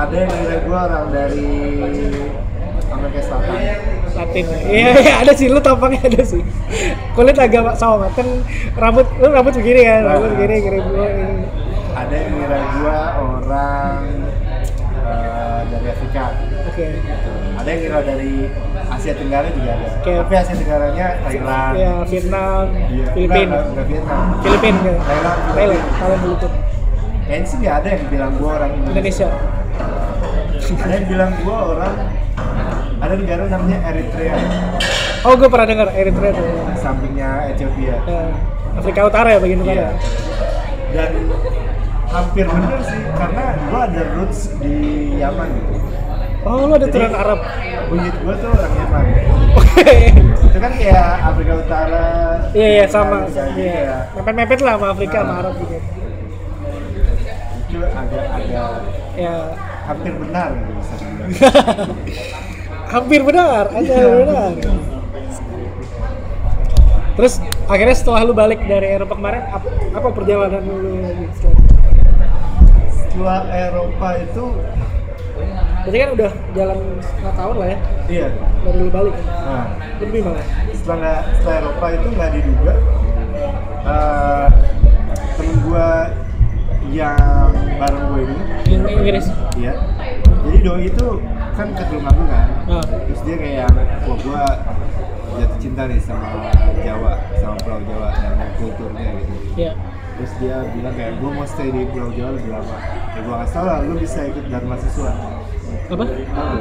ada yang ngira gue orang dari Amerika Selatan.
Latin. Iya iya ada sih lu tampaknya ada sih. Kulit agak sama kan rambut lu rambut begini kan rambut
Nah.
begini kira ini.
ada yang ngira gue orang eh, dari Afrika.
Oke.
Ada yang ngira dari Asia Tenggara juga ada.
Oke.
tapi Asia Tenggara-nya Thailand.
Ya Vietnam
Iya.
Filipina.
Enggak, Vietnam.
Filipina. Ya.
Thailand,
Thailand Thailand Filipina
kayaknya sih nggak ada yang bilang gue orang Indonesia.
Indonesia
yang bilang gue orang ada negara namanya Eritrea
oh gue pernah dengar Eritrea tuh
sampingnya Ethiopia
Ya, Afrika Utara ya bagian utara
Iya. Dan hampir bener sih karena gua ada roots di Yaman gitu.
oh lu ada
Jadi-
turunan Arab
Buyut gua tuh orang Yaman.
oke
Itu kan kayak Afrika Utara.
iya iya sama
gitu
iya
ya.
mepet-mepet lah sama Afrika sama
Nah.
Arab juga
Itu agak agak
ya
hampir benar gitu bisa dibilang.
hampir benar aja
Iya.
benar. terus akhirnya setelah lu balik dari Eropa kemarin apa, apa perjalanan lu? Lagi setelah
Eropa itu
berarti kan udah jalan setengah tahun lah ya?
Iya.
dari lu balik.
Nah,
lebih malah
setelah setelah Eropa itu nggak diduga. Eh, temen gua yang bareng gue ini
Yang Inggris
Iya. Jadi doi itu kan ke Tulungagung kan.
Ah.
Terus dia kayak wah gua jatuh cinta nih sama Jawa, sama Pulau Jawa dan kulturnya gitu.
ya
Terus dia bilang kayak gua mau stay di Pulau Jawa lebih lama. Ya gua kasih tau lah, lu bisa ikut Dharma Siswa.
apa
nggak?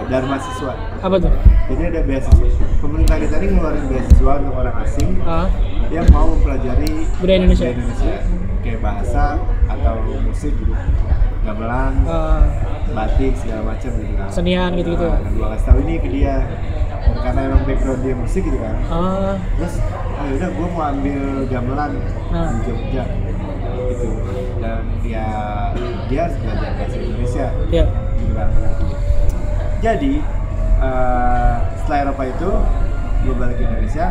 Dharma Siswa.
apa tuh
Jadi ada beasiswa. Pemerintah kita ini ngeluarin beasiswa untuk orang asing
ah
yang mau mempelajari
budaya Indonesia
budaya Indonesia. Kayak bahasa atau musik gitu. Gamelan,
Ah,
batik segala macam gitu kan.
Senian gitu-gitu.
nah, dan gua kasih tahu ini ke dia. Karena emang background dia musik gitu kan.
Ah.
Terus oh yaudah gue mau ambil gamelan
Nah.
di Jogja. Gitu. Dan ya dia harus belajar bahasa Indonesia.
Ya
gitu kan. Jadi eh, setelah Eropa itu gue balik ke Indonesia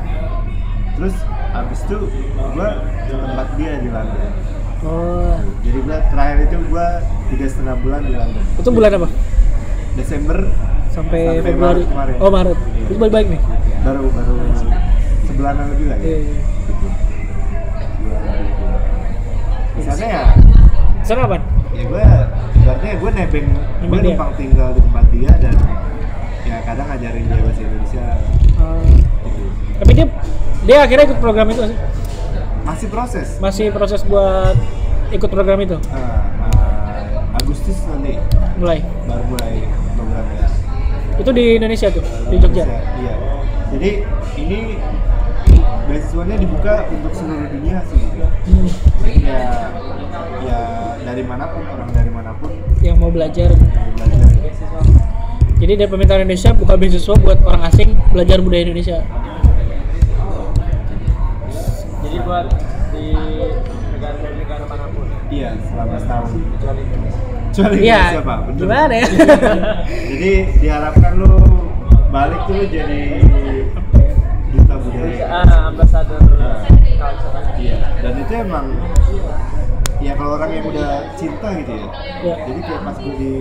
terus abis itu gue tempat dia di London.
Oh.
Jadi gue terakhir itu gue tiga setengah bulan di London.
Itu bulan apa?
Desember
sampai,
Sampai
Februari.
Maret kemarin.
oh Maret. Itu balik balik nih.
Baru baru sebulanan lebih lah
Iya,
ya.
iya.
Sana ya,
sana apa?
Ya gue ibaratnya gue nebeng, gue numpang tinggal di tempat dia dan ya kadang ngajarin dia bahasa Indonesia. Gitu.
Tapi dia dia akhirnya ikut program itu sih?
Masih proses.
masih proses buat ikut program itu
Ah, ah, Agustus nanti
mulai
baru mulai programnya.
itu di Indonesia tuh di Jogja
Bisa, Iya. Jadi ini beasiswanya dibuka untuk seluruh dunia sih.
Hmm,
ya ya dari mana pun orang dari mana pun
yang mau belajar
mau belajar.
Jadi dari pemerintah Indonesia buka beasiswa buat orang asing belajar budaya Indonesia.
Buat di negara-negara mana pun
Iya, selama setahun.
kecuali Indonesia.
Kecuali
Iya.
Indonesia, Pak. Bener.
Gimana ya?
Jadi diharapkan lu balik tuh lu jadi duta budaya.
Ah, ambasador
Nah.
culture.
Iya. Dan itu emang ya kalau orang yang udah cinta gitu ya.
Iya.
Jadi kayak pas gue di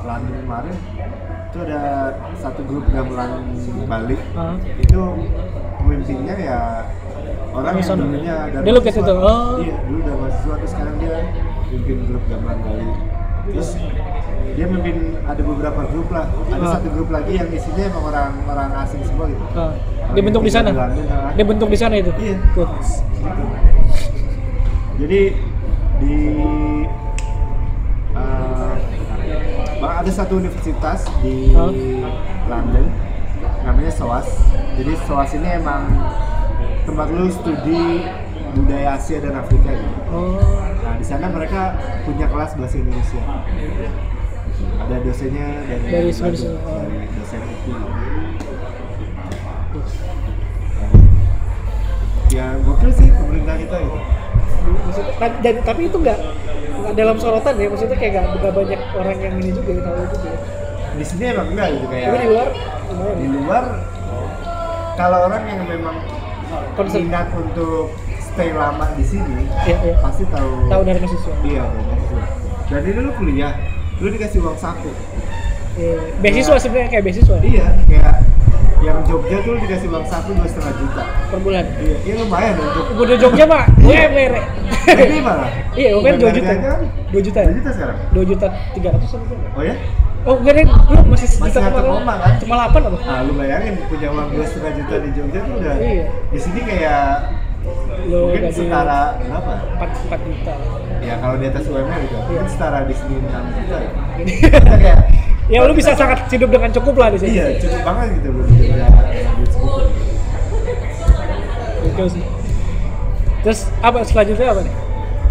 London kemarin itu ada satu grup gamelan Bali
Ah.
itu pemimpinnya ya orang yang dulunya dari
Dia lukis itu, oh.
iya dulu dari mahasiswa terus sekarang dia pimpin grup gamelan Bali terus dia memimpin ada beberapa grup lah ada
Ah.
satu grup lagi yang isinya emang orang orang asing semua gitu
Ah. Dia bentuk di sana.
Ah.
Dia bentuk di sana itu.
Iya.
Tuh.
Gitu. Jadi di Bang, ada satu universitas di
Hah?
London namanya SOAS. Jadi SOAS ini emang tempat lu studi budaya Asia dan Afrika gitu.
Oh.
Nah, di sana mereka punya kelas bahasa Indonesia. Ada dosennya dari
Dari oh.
dari dosen itu. Ya, gokil sih pemerintah kita itu.
Maksudnya, dan, tapi itu nggak nggak dalam sorotan ya, maksudnya kayak nggak nggak banyak orang yang ini juga yang tahu juga. ya.
Di sini emang enggak gitu kayak.
Tapi di luar
di
ya.
luar kalau orang yang memang Minat untuk stay lama di sini
Iya, iya.
pasti tahu
Tahu dari mahasiswa.
iya banyak sih dan ini lu kuliah lu dikasih uang saku
Iya. Beasiswa sebenarnya kayak beasiswa
iya kayak yang Jogja tuh dikasih uang saku dua setengah juta
per bulan.
iya iya lumayan untuk
Gue di Jogja pak, gue mere.
ini malah
Iya, gue kan dua juta.
kan?
Dua juta.
dua juta sekarang
Dua juta tiga ratus
oh ya
Oh, gue lu masih sejuta
satu
koma-
koma, kan?
Cuma delapan apa?
ah lu bayangin punya uang dua setengah juta di Jogja tuh udah
Iya.
di sini kayak
Lo
mungkin setara berapa
empat empat juta.
ya kalau di atas UMR gitu
Iya.
mungkin setara di sini 6 juta ya Kita kayak
ya lu bisa sangat hidup dengan cukup lah di sini.
iya cukup banget gitu loh
sih. Terus apa selanjutnya apa nih?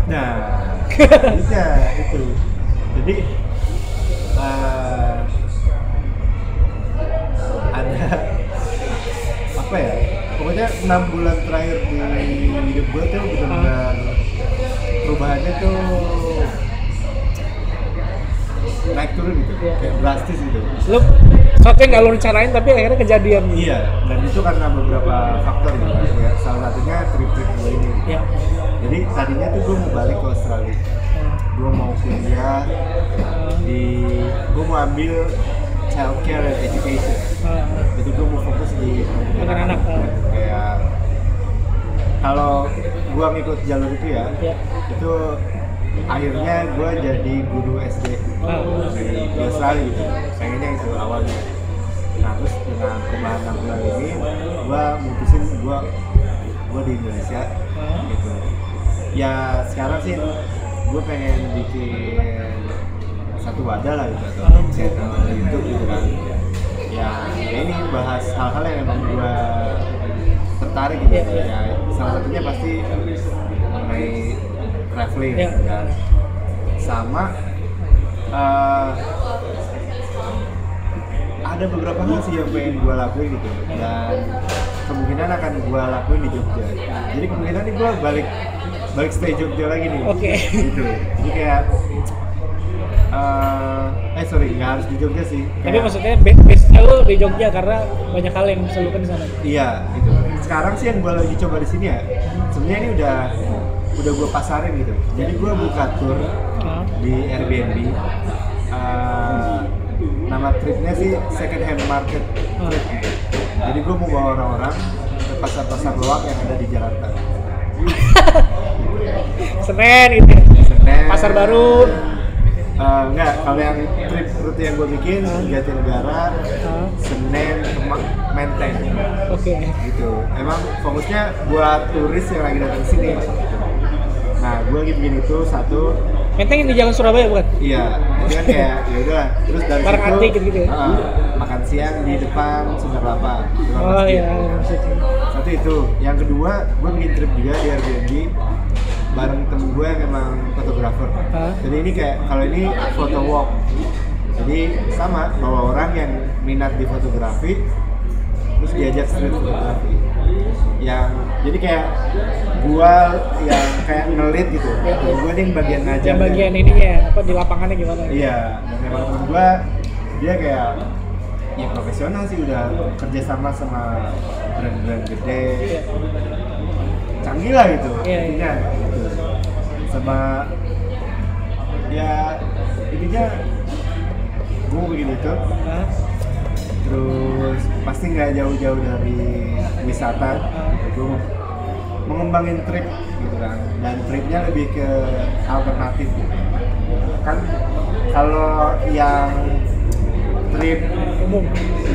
nah selanjutnya itu jadi eh, ada apa ya pokoknya enam bulan terakhir di hidup gue tuh benar-benar perubahannya tuh naik turun gitu
Iya.
kayak drastis gitu
sesuatu yang nggak lu rencanain tapi akhirnya kejadian.
Iya, dan itu karena beberapa faktor gitu. Ya, salah satunya trip-trip gue ini.
Iya.
Jadi tadinya tuh gue mau balik ke Australia. Gue mau kuliah di, gue mau ambil childcare and education.
Ah,
Jadi gue mau fokus di
Anak-anak.
Kayak kalau gue ngikut jalur itu ya,
Iya.
itu akhirnya gue jadi guru SD di, di Australia gitu pengennya itu awalnya nah terus dengan perubahan enam bulan ini gue mutusin gue gue di Indonesia gitu. Ya sekarang sih gue pengen bikin satu wadah lah gitu atau channel YouTube gitu kan. Ya, ya ini bahas hal-hal yang emang gue tertarik gitu.
Iya.
ya salah satunya pasti mengenai traveling
Iya.
gitu kan sama eh, ada beberapa hal sih yang pengen gue lakuin gitu dan kemungkinan akan gue lakuin di Jogja jadi kemungkinan nih gue balik balik stay Jogja lagi nih
Oke.
gitu jadi kayak eh eh sorry nggak harus di Jogja sih
Tapi
Kayak-
maksudnya be- base lu di Jogja karena banyak hal yang bisa di sana.
Iya, gitu. Sekarang sih yang gue lagi coba di sini ya, sebenarnya ini udah udah gue pasarin gitu. Jadi gue buka tour di Airbnb. Eh, nama tripnya sih second hand market trip. Jadi gue mau bawa orang-orang ke pasar-pasar loak yang ada di Jakarta.
Senen itu. ya?
Senen.
Pasar baru.
Eh, enggak, kalau yang trip rute yang gue bikin Jatinegara,
Ah.
Senen, Kemang, Menteng.
Oke.
gitu emang fokusnya buat turis yang lagi datang sini. Nah gue lagi bikin itu satu.
Menteng yang di Jalan Surabaya bukan?
iya kan kayak ya udah terus dari
Barang
situ
antik gitu-gitu ya?
ah, makan siang di depan Sunda Kelapa. Depan
Oh iya, maksudnya.
satu itu. Yang kedua gue bikin trip juga di Airbnb bareng temen gue yang emang fotografer. Jadi ini kayak kalau ini foto walk. Jadi sama bawa orang yang minat di fotografi terus diajak street fotografi. Yang jadi kayak gua yang kayak ngelit gitu
Ya, ya.
gua nih yang bagian ngajar
yang bagian ininya apa di lapangannya gimana
iya dan memang temen gua dia kayak ya profesional sih udah kerja sama sama brand-brand gede
Iya.
canggih lah gitu
Iya, iya.
intinya gitu. sama ya intinya gue bikin itu
Hah?
terus pasti nggak jauh-jauh dari wisata gue mau mengembangin trip gitu kan dan tripnya lebih ke alternatif gitu. kan kalau yang trip
umum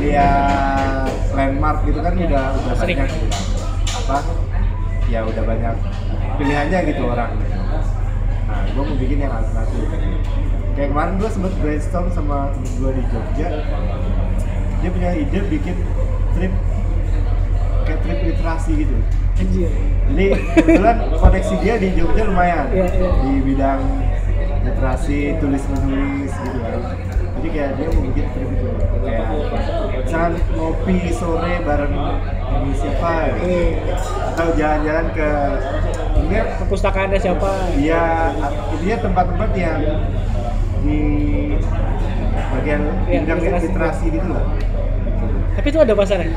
lihat landmark gitu kan udah udah
Sering.
banyak gitu kan. apa ya udah banyak pilihannya gitu orang nah gue mau bikin yang alternatif kayak kemarin gue sempet brainstorm sama temen gue di Jogja dia punya ide bikin trip kayak trip literasi gitu
anjir.
Jadi kebetulan koneksi dia di Jogja lumayan.
Iya, iya.
di bidang literasi tulis menulis gitu kan. Jadi kayak dia mau bikin trip itu kayak misalkan ngopi sore bareng ini siapa gitu.
Eh,
atau jalan-jalan ke ini
perpustakaannya siapa?
Ya intinya tempat-tempat yang di bagian
Iya,
bidang
literasi.
literasi gitu loh.
Tapi itu ada pasarnya?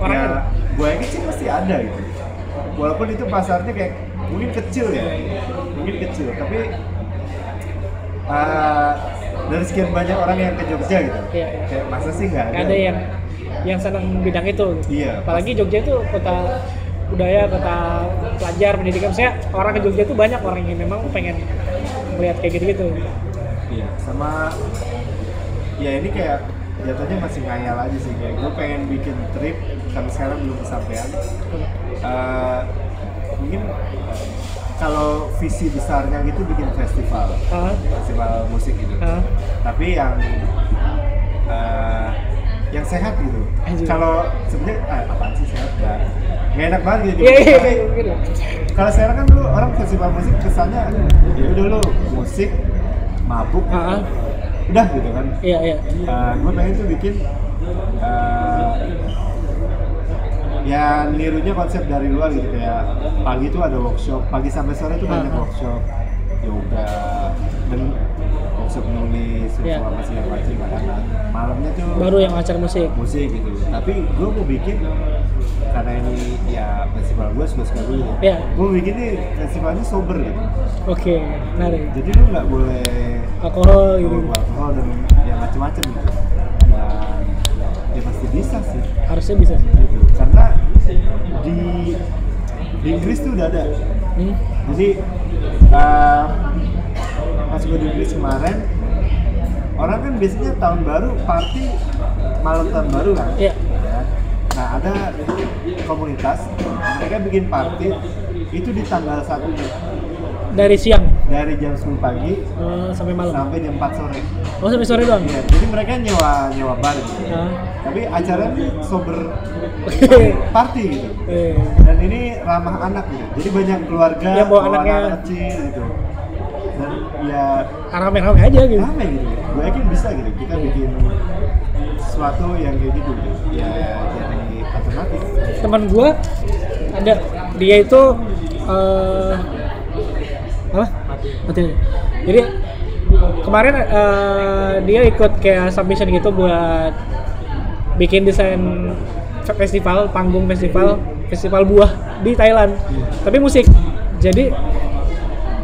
Orang
ya gue yakin sih pasti ada gitu walaupun itu pasarnya kayak mungkin kecil ya. Mungkin kecil tapi uh, dari sekian banyak orang yang ke Jogja gitu.
Iya, iya.
kayak masa sih nggak ada,
ada yang yang senang bidang itu.
Iya,
apalagi Jogja itu kota budaya kota pelajar pendidikan. Saya orang ke Jogja itu banyak orang yang memang pengen melihat kayak gitu gitu
iya sama ya ini kayak jatuhnya masih ngayal aja sih. Kayak gue pengen bikin trip sampai sekarang belum kesampaian. Uh, mungkin kalau visi besarnya gitu bikin festival.
Ah
festival musik gitu.
Ah
tapi yang eh, yang sehat gitu. Kalau sebenarnya ah, apaan sih sehat? Nggak nggak enak banget gitu. Tapi
iya gitu.
Kalau sekarang kan lu orang festival musik kesannya ya udah lu musik mabuk.
Ah ah.
Udah gitu kan.
iya iya
gue pengen tuh bikin eh, ya nirunya konsep dari luar gitu kayak pagi tuh ada workshop pagi sampai sore tuh banyak
Ah.
workshop yoga dan workshop nulis yeah. apa segala macam kadang malamnya tuh
baru yang acara musik.
musik gitu. Tapi gue mau bikin karena ini ya festival gue suka suka dulu ya
Iya.
gue bikin nih festivalnya sober gitu.
Oke menarik.
Jadi lu nggak boleh
alkohol gitu.
alkohol dan ya macam-macam gitu. Dan ya pasti bisa sih.
Harusnya bisa sih.
Gitu. Karena di di Inggris tuh udah ada.
Hmm?
jadi uh, gue di Inggris kemarin orang kan biasanya tahun baru party malam tahun baru kan
Iya.
Ya. nah ada komunitas mereka bikin party itu di tanggal satu
dari siang
dari jam 10 pagi
eh, sampai malam
sampai jam 4 sore
oh sampai sore doang
Iya, jadi mereka nyewa nyewa bar gitu.
Ah.
tapi acaranya sober party gitu
eh,
dan ini ramah anak gitu jadi banyak keluarga
Yang bawa anaknya.
anak kecil gitu ya.
Rame-rame aja gitu.
Rame gitu. Gue yakin bisa gitu. Kita bikin sesuatu yang kayak gitu gitu. Ya jadi alternatif
teman gua ada dia itu eh apa? Jadi kemarin eh, dia ikut kayak submission gitu buat bikin desain fe- festival panggung festival festival buah di Thailand. Tapi musik. Jadi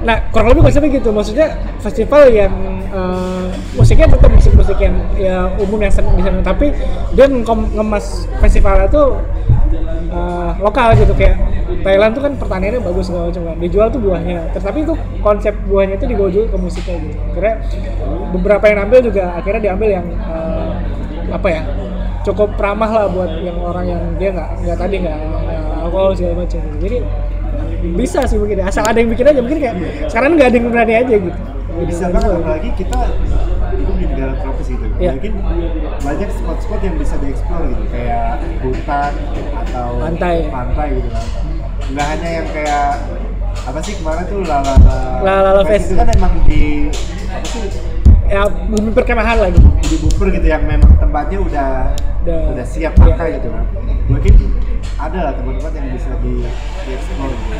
nah kurang lebih konsepnya gitu. Maksudnya festival yang eh, musiknya tetap musik musik yang ya umum yang sana. Tapi dia ngem- ngemas festivalnya tuh eh, lokal gitu. Kayak Thailand tuh kan pertaniannya bagus segala macam kan. Dijual tuh buahnya. Tetapi itu konsep buahnya itu dibawa juga ke musiknya gitu. Akhirnya beberapa yang ambil juga akhirnya diambil yang eh, apa ya cukup ramah lah buat yang orang yang dia nggak nggak tadi nggak alkohol segala macam. Jadi bisa sih mungkin ya. asal ada yang bikin aja mungkin kayak sekarang nggak ada yang berani aja gitu
bisa banget apalagi kita hidup di negara tropis gitu
Iya.
mungkin banyak spot-spot yang bisa dieksplor gitu kayak hutan atau
Pantai.
pantai gitu kan nggak hanya yang kayak apa sih kemarin tuh lala
Lalala
Fest
Fest.
itu kan emang di apa sih
ya bumi perkemahan lagi.
di buffer gitu yang memang tempatnya udah
Udah.
udah, siap pakai gitu kan mungkin ada lah tempat-tempat yang bisa di, di explore gitu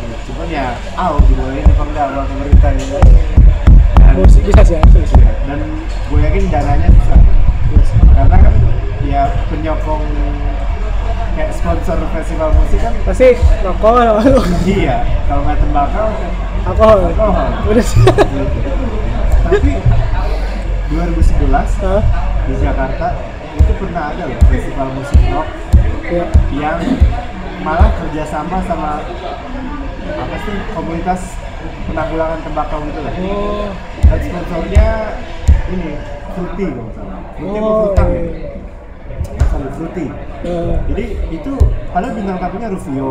Ya, cuman ya ah dibolehin apa enggak sama pemerintah gitu dan,
Oh, bisa sih ya. bisa.
Iya, dan gue yakin dananya susah karena kan ya penyokong kayak sponsor festival musik kan
Pasti rokok
iya kalau nggak tembakau
Alkohol.
Alkohol.
Udah sih.
tapi 2011
Hah?
di Jakarta itu pernah ada loh festival musik rock
Ya.
yang malah kerjasama sama apa sih komunitas penanggulangan tembakau gitu lah
Oh.
dan sponsornya ini Fruity kalau nggak salah Fruity
Oh.
Frutang ya?
iya.
Salah, Fruity
Eh,
jadi itu padahal bintang tamunya Rufio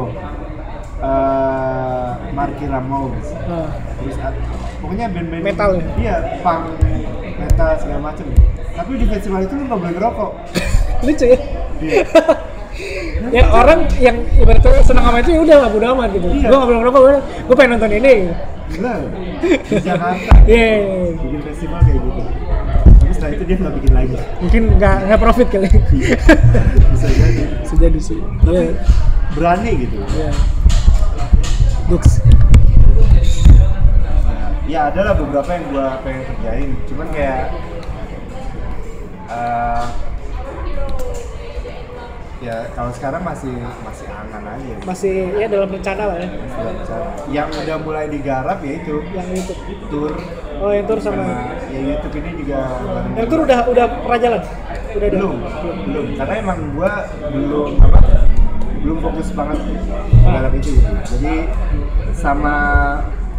eh Marky Ramos
ah.
terus ad- pokoknya band-band
Metal ya?
iya punk metal segala macem tapi di festival itu lu nggak boleh ngerokok
Lucu ya.
Iya.
ya orang yang ibaratnya senang sama itu ya udah bodo amat gitu.
Iya.
Gua nggak boleh ngerokok, gua- gua pengen nonton ini.
gila di Jakarta
Iya.
bikin festival kayak gitu tapi setelah itu dia nggak bikin lagi
Mungkin nggak nggak profit kali.
bisa jadi
Bisa jadi sih. Iya.
berani gitu
Iya. Dux.
ya ada lah beberapa yang gua pengen kerjain cuman kayak eh, ya kalau sekarang masih masih angan aja
Masih ya dalam rencana lah ya.
Masih lancar. yang udah mulai digarap ya itu
Yang itu.
tour
Oh, yang tour sama
ya YouTube ini juga
Yang tour udah udah pernah jalan? Udah ada?
belum belum karena emang gua belum apa belum fokus banget dalam itu gitu jadi sama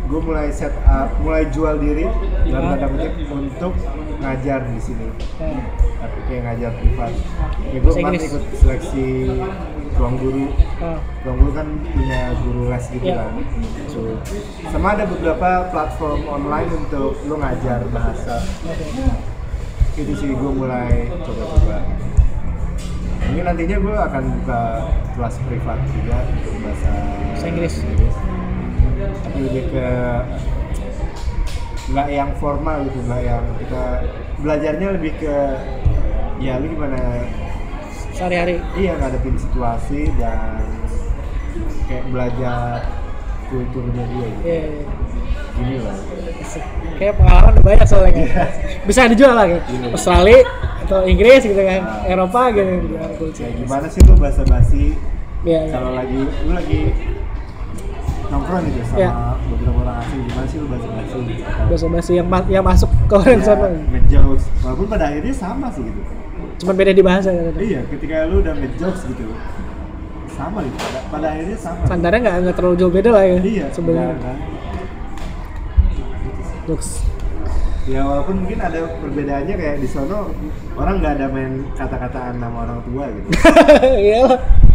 gue mulai set up mulai jual diri dalam tanda kutip untuk ngajar di sini
Nah,
tapi kayak ngajar privat ya gue kemarin
Inggris.
ikut seleksi ruang guru
ah.
ruang guru kan punya guru les gitu
Iya.
kan so, sama ada beberapa platform online untuk lo ngajar bahasa
Oke.
itu sih gue mulai coba-coba mungkin nantinya gue akan buka kelas privat juga untuk bahasa
Bahasa Inggris.
tapi lebih ke nggak yang formal gitu nggak yang kita belajarnya lebih ke ya lu gimana
Sehari-hari.
iya ngadepin situasi dan kayak belajar kulturnya dia gitu
Iya.
gini lah.
Kayak pengalaman udah banyak soalnya kan.
Iya.
Bisa dijual lah kan.
Iya.
Australia atau Inggris gitu kan.
Ah.
Eropa gitu. Kultur.
kayak gimana sih lu bahasa basi
Iya, iya.
kalau lagi lu lagi nongkrong gitu sama
Iya.
beberapa orang asing gimana sih lu bahasa basi
Bahasa basi yang ma- yang masuk ke orang sana.
make jokes walaupun pada akhirnya sama sih gitu
Cuman beda di bahasa kan.
iya ketika lu udah make jokes gitu sama gitu pada, pada akhirnya sama
Standarnya nggak nggak terlalu jauh beda lah ya.
iya
Sebenarnya.
nggak.
Jokes.
ya walaupun mungkin ada perbedaannya kayak di sono orang nggak ada main kata-kataan nama orang tua gitu
Iya lah. Nah,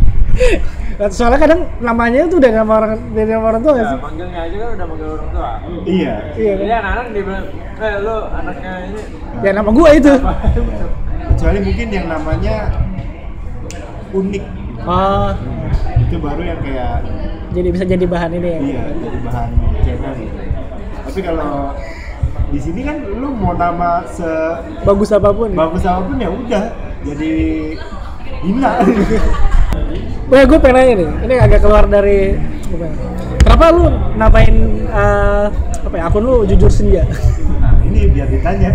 Soalnya kadang namanya tuh dari nama orang dari nama orang tua nggak
Ya,
sih?
manggilnya aja kan udah manggil orang tua.
iya
Iya
Jadi
kan?
anak-anak dia bilang, eh lu anaknya ini
Ya nama gua itu.
kecuali mungkin yang namanya unik
Oh,
itu baru yang kayak
jadi bisa jadi bahan ini ya.
iya jadi bahan channel gitu tapi kalau di sini kan lu mau nama sebagus
Bagus apa pun. Ya.
apa pun ya udah jadi hina
Wah, gue pengen nanya nih. Ini agak keluar dari apa? Kenapa lu namain eh, apa ya? Akun lu jujur senja.
nah ini biar ditanya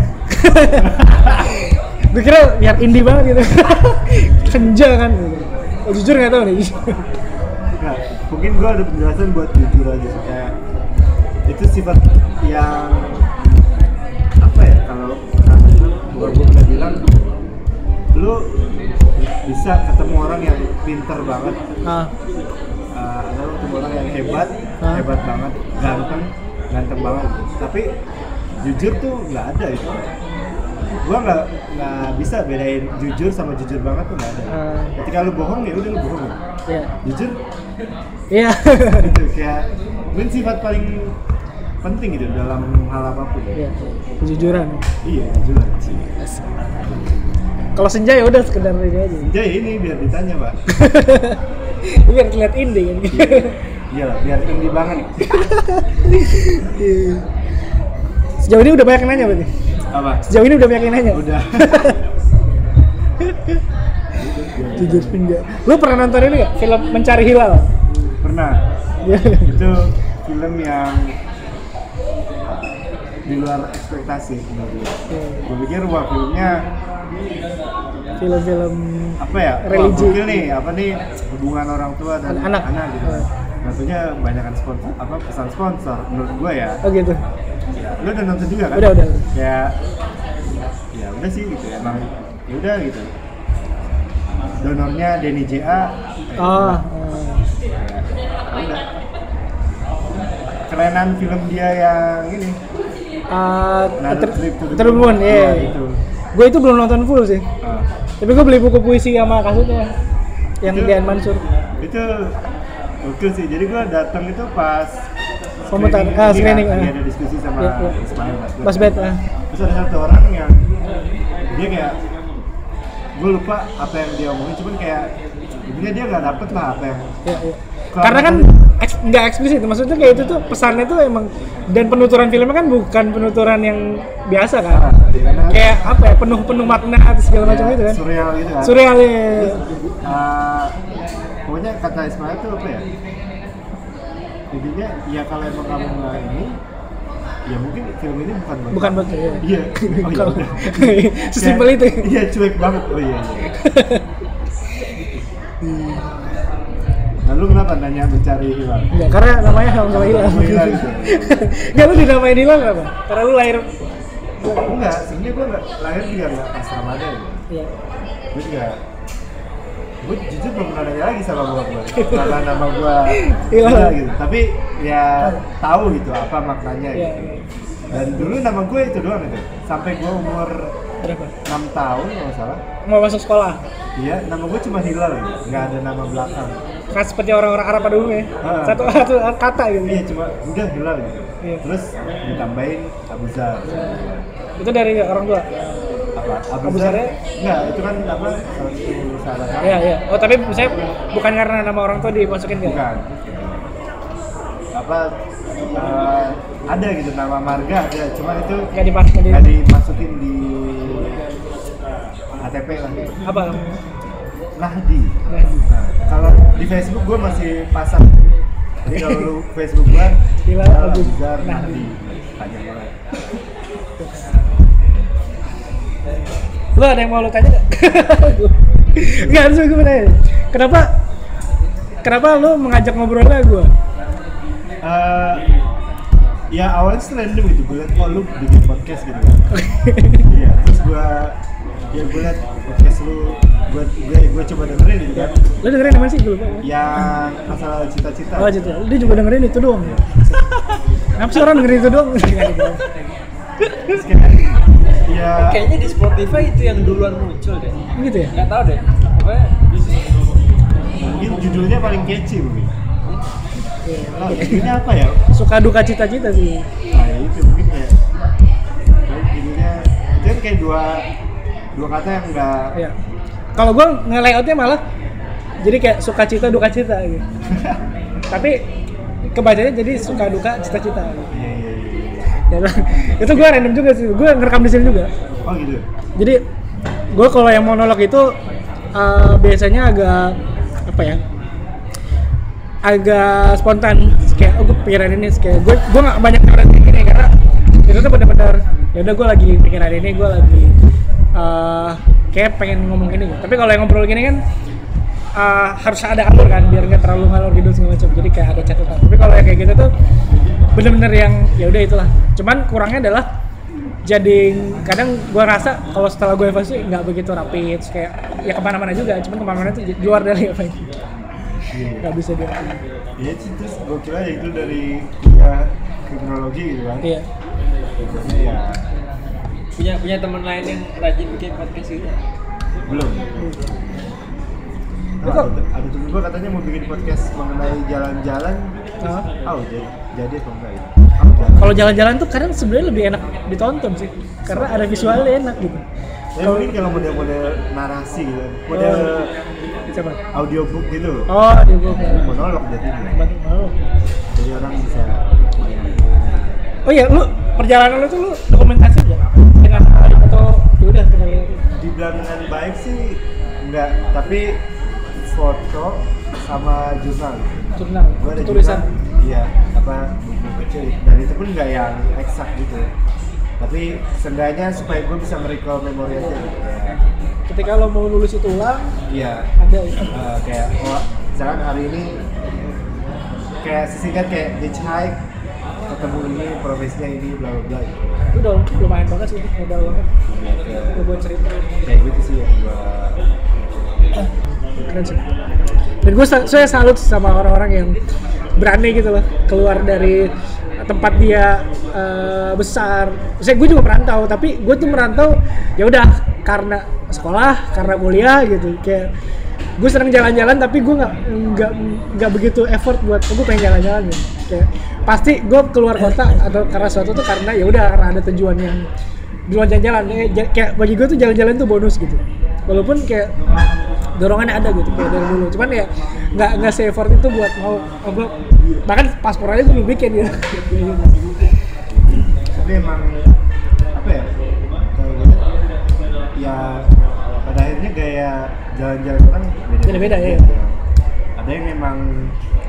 gue kira biar indie banget gitu. senja kan. Oh, jujur nggak tahu nih.
nah, mungkin gua ada penjelasan buat jujur aja kayak itu sifat yang bisa ketemu orang yang pinter banget
Ah,
uh, ada ketemu orang yang hebat
Hah?
hebat banget ganteng ganteng banget tapi jujur tuh nggak ada itu gua nggak nggak bisa bedain jujur sama jujur banget tuh nggak ada
Ah.
ketika lu bohong ya udah lu bohong
ya.
jujur
Iya.
gitu kayak mungkin sifat paling penting gitu dalam hal apa pun
Iya. Kejujuran.
iya jujur sih
Kalau senja ya udah sekedar ini aja.
jadi ini biar ditanya pak
Biar terlihat indie kan.
iya lah biar tinggi banget
Iya. Sejauh ini udah banyak yang nanya berarti.
apa
Sejauh ini udah banyak yang nanya.
udah
Jujur enggak. Lu pernah nonton ini gak? Film Mencari Hilal?
pernah itu film yang di luar ekspektasi. Gue pikir wah filmnya
Film-film
apa ya?
Religi.
Wah, nih, apa nih hubungan orang tua dan
Anak.
anak gitu.
Eh.
Tentunya banyakkan sponsor apa pesan sponsor menurut gue ya.
oh gitu.
Lu udah nonton juga kan?
Udah, udah.
Ya ya udah sih gitu emang ya udah gitu. Donornya Denny JA.
Oh,
udah. Ya udah. Kerenan film dia yang ini
uh,
Trip to the Moon.
Iya.
Iya, itu.
Gue itu belum nonton full sih.
Ah.
Tapi gue beli buku puisi sama kasusnya yang
Itu-
Dian Mansur.
itu oke sih jadi gua datang itu pas
Komentar,
screening,
ah,
ini
screening,
kan,
ah.
lagi ada diskusi sama
Iya, iya.
Ismail Mas
Bet, ah.
terus ada satu orang yang dia kayak gue lupa apa yang dia omongin cuman kayak intinya dia nggak dapet lah apa yang
Iya, iya.
Kalau
Karena kan
aku-
eks- nggak eksplisit, maksudnya kayak itu tuh pesannya tuh emang dan penuturan filmnya kan bukan penuturan yang biasa kan.
Ah, karena
Kayak apa ya, penuh penuh makna atau segala macam
ya,
itu kan.
surreal gitu kan
Surreal ya.
Ah, pokoknya kata Ismail tuh apa ya intinya ya kalau emang kamu nggak ini ya mungkin film ini bukan buat
Bukan buat iya.
iya oh iya.
Sesimpel itu.
iya cuek banget oh iya, iya. Nah, lu kenapa nanya mencari hilang?
Enggak, karena namanya sama-sama hilang.
Sama hilang, gitu.
Enggak lu dinamain hilang apa? Karena lu lahir
Enggak, sebenarnya gua nggak lahir juga nggak pas Ramadan.
Iya.
Gue juga gue jujur belum pernah nanya lagi sama bokap gue karena nama gue
Hilang.
Hilang gitu tapi ya tahu gitu apa maknanya
Iya.
gitu dan dulu nama gue itu doang itu sampai gue umur
Berapa?
6 tahun kalau nggak salah
Mau masuk sekolah.
iya nama gue cuma Hilal gitu nggak ada nama belakang
Kan seperti orang-orang Arab pada umumnya.
Ah.
Satu satu kata gitu.
iya cuma udah Hilal gitu
Iya.
terus ditambahin Abu Zar
Itu dari orang tua.
apa Abu,
Abu
Zar
Zarnya?
enggak itu kan apa salah
Iya, iya. Oh, tapi misalnya bukan karena nama orang tua dimasukin enggak?
bukan apa eh, ada gitu nama marga ada cuma itu
Enggak dipas enggak di
nggak dimasukin di KTP lah
apa?
Nahdi
Nah,
nah, kalau di Facebook gue masih pasang jadi kalau lu Facebook gue
Hilal Abu
Zar
Nahdi.
Panjang banget
Lu ada yang mau lu tanya enggak? Enggak, harus gue nanya. Kenapa Kenapa lu mengajak ngobrolnya gue?
Eh, ya awalnya sih random gitu gue liat oh lu bikin podcast gitu kan iya terus gue ya gue liat podcast lu gue gue gue coba dengerin gitu kan
Lu dengerin mana sih? Gue lupa.
yang masalah cita-cita
Oh, gitu. Dia juga dengerin itu doang. Kenapa sih orang dengerin itu doang?
Kayak, ya
Kayaknya di Spotify itu yang duluan muncul deh.
gitu ya?
Nggak tahu deh. Pokoknya
mungkin judulnya paling catchy mungkin oh, judulnya apa ya
Suka duka cita-cita sih.
nah ya itu mungkin kayak judulnya itu kan kayak dua dua kata yang enggak
Iya. Kalau gue nge-layoutnya malah jadi kayak suka cita duka cita gitu. Tapi kebacanya jadi suka duka cita-cita. Gitu.
iya iya iya
Ya, itu gue random juga sih. Gue ngerekam di sini juga.
oh gitu
Jadi gue kalau yang monolog itu eh, biasanya agak apa ya? Agak spontan. Kayak oh, gue pikiran ini kayak gue gue nggak banyak ngerekam ini karena itu tuh benar-benar ya udah gue lagi pikiran ini gue lagi eh, kayak pengen ngomong ini. Tapi kalau yang ngobrol gini kan eh, harus ada alur kan biar nggak terlalu ngalor gitu segala macam. Jadi kayak ada catatan. Tapi kalau yang kayak gitu tuh bener-bener yang ya udah itulah. Cuman kurangnya adalah jadi kadang gua rasa kalau setelah gue evaluasi nggak begitu rapi kayak ya ke mana-mana juga cuman ke mana-mana itu di luar dari apa nggak bisa dia
iya sih terus gue kira ya itu dari kuliah kriminologi gitu kan?
Iya.
Terusnya ya
punya punya teman lain yang rajin bikin podcast gitu.
belum. Nah, ada, ada temen gue katanya mau bikin podcast mengenai jalan-jalan.
Nah,
oh jadi jadi apa enggak ya? Oh,
kalau jalan-jalan tuh kadang sebenarnya lebih enak ditonton sih. Karena ada visualnya enak gitu
Ya mungkin kalau model-model narasi gitu, model
Oh. coba
audiobook gitu,
oh di gua
monolog jadinya.
mau
Jadi orang bisa
oh iya lu perjalanan lu tuh lu dokumentasi nggak dengan baik atau ya udah sekedar
dibilang dengan baik sih enggak. Tapi foto sama jurnal.
Jurnal?
Gue ada
tulisan?
Iya apa buku kecil. Dan itu pun nggak yang eksak gitu tapi seenggaknya supaya gue bisa merecall memori aja gitu
ketika lo mau nulis itu ulang
iya.
ada
eh, kayak oh misalkan hari ini kayak sesingkat kayak hitchhike ketemu ini profesinya ini bla bla bla. Gitu
itu udah lumayan banget sih modal banget. Gue buat cerita.
Kayak gitu sih yang gue
keren sih. Dan gue saya salut sama orang-orang yang berani gitu loh keluar dari tempat dia eh, besar. Saya gue juga merantau tapi gue tuh merantau ya udah karena sekolah karena kuliah gitu. Kayak gue seneng jalan-jalan tapi gue nggak nggak nggak begitu effort buat gue pengen jalan-jalan gitu. Kayak pasti gue keluar kota atau karena suatu tuh karena ya udah karena ada tujuan yang tujuan jalan-jalan. Eh, ja- kayak bagi gue tuh jalan-jalan tuh bonus gitu. Walaupun kayak dorongannya ada gitu kayak dari dulu. Cuman ya nggak nggak se effort itu buat mau oh, gua- bahkan paspor aja gue bikin gitu
tapi emang apa ya kalau gue ya pada akhirnya gaya jalan-jalan orang beda
Beda-beda, ya.
ada yang memang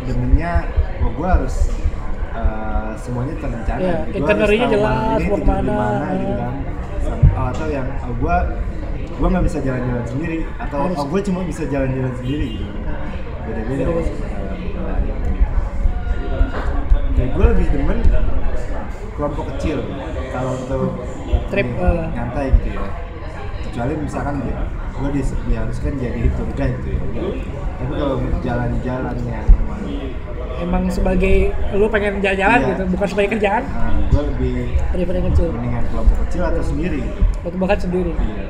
demennya wah gue harus uh, semuanya terencana
Iya,
gitu.
Itinerary-nya jelas, mau
ke
mana.
mana, gitu kan oh, atau yang oh, gue gue nggak bisa jalan-jalan sendiri atau oh, gue cuma bisa jalan-jalan sendiri gitu beda-beda kayak gue lebih demen kelompok kecil kalau untuk
Trip,
ini,
eh.
nyantai gitu ya. Kecuali misalkan gue di, diharuskan jadi tour guide gitu ya. Tapi kalau jalan-jalan yang emang
emang sebagai lu pengen jalan-jalan
Iya.
gitu bukan sebagai kerjaan?
Nah, gue lebih
daripada kecil.
mendingan kelompok kecil atau sendiri. Gitu
atau bahkan sendiri.
Iya.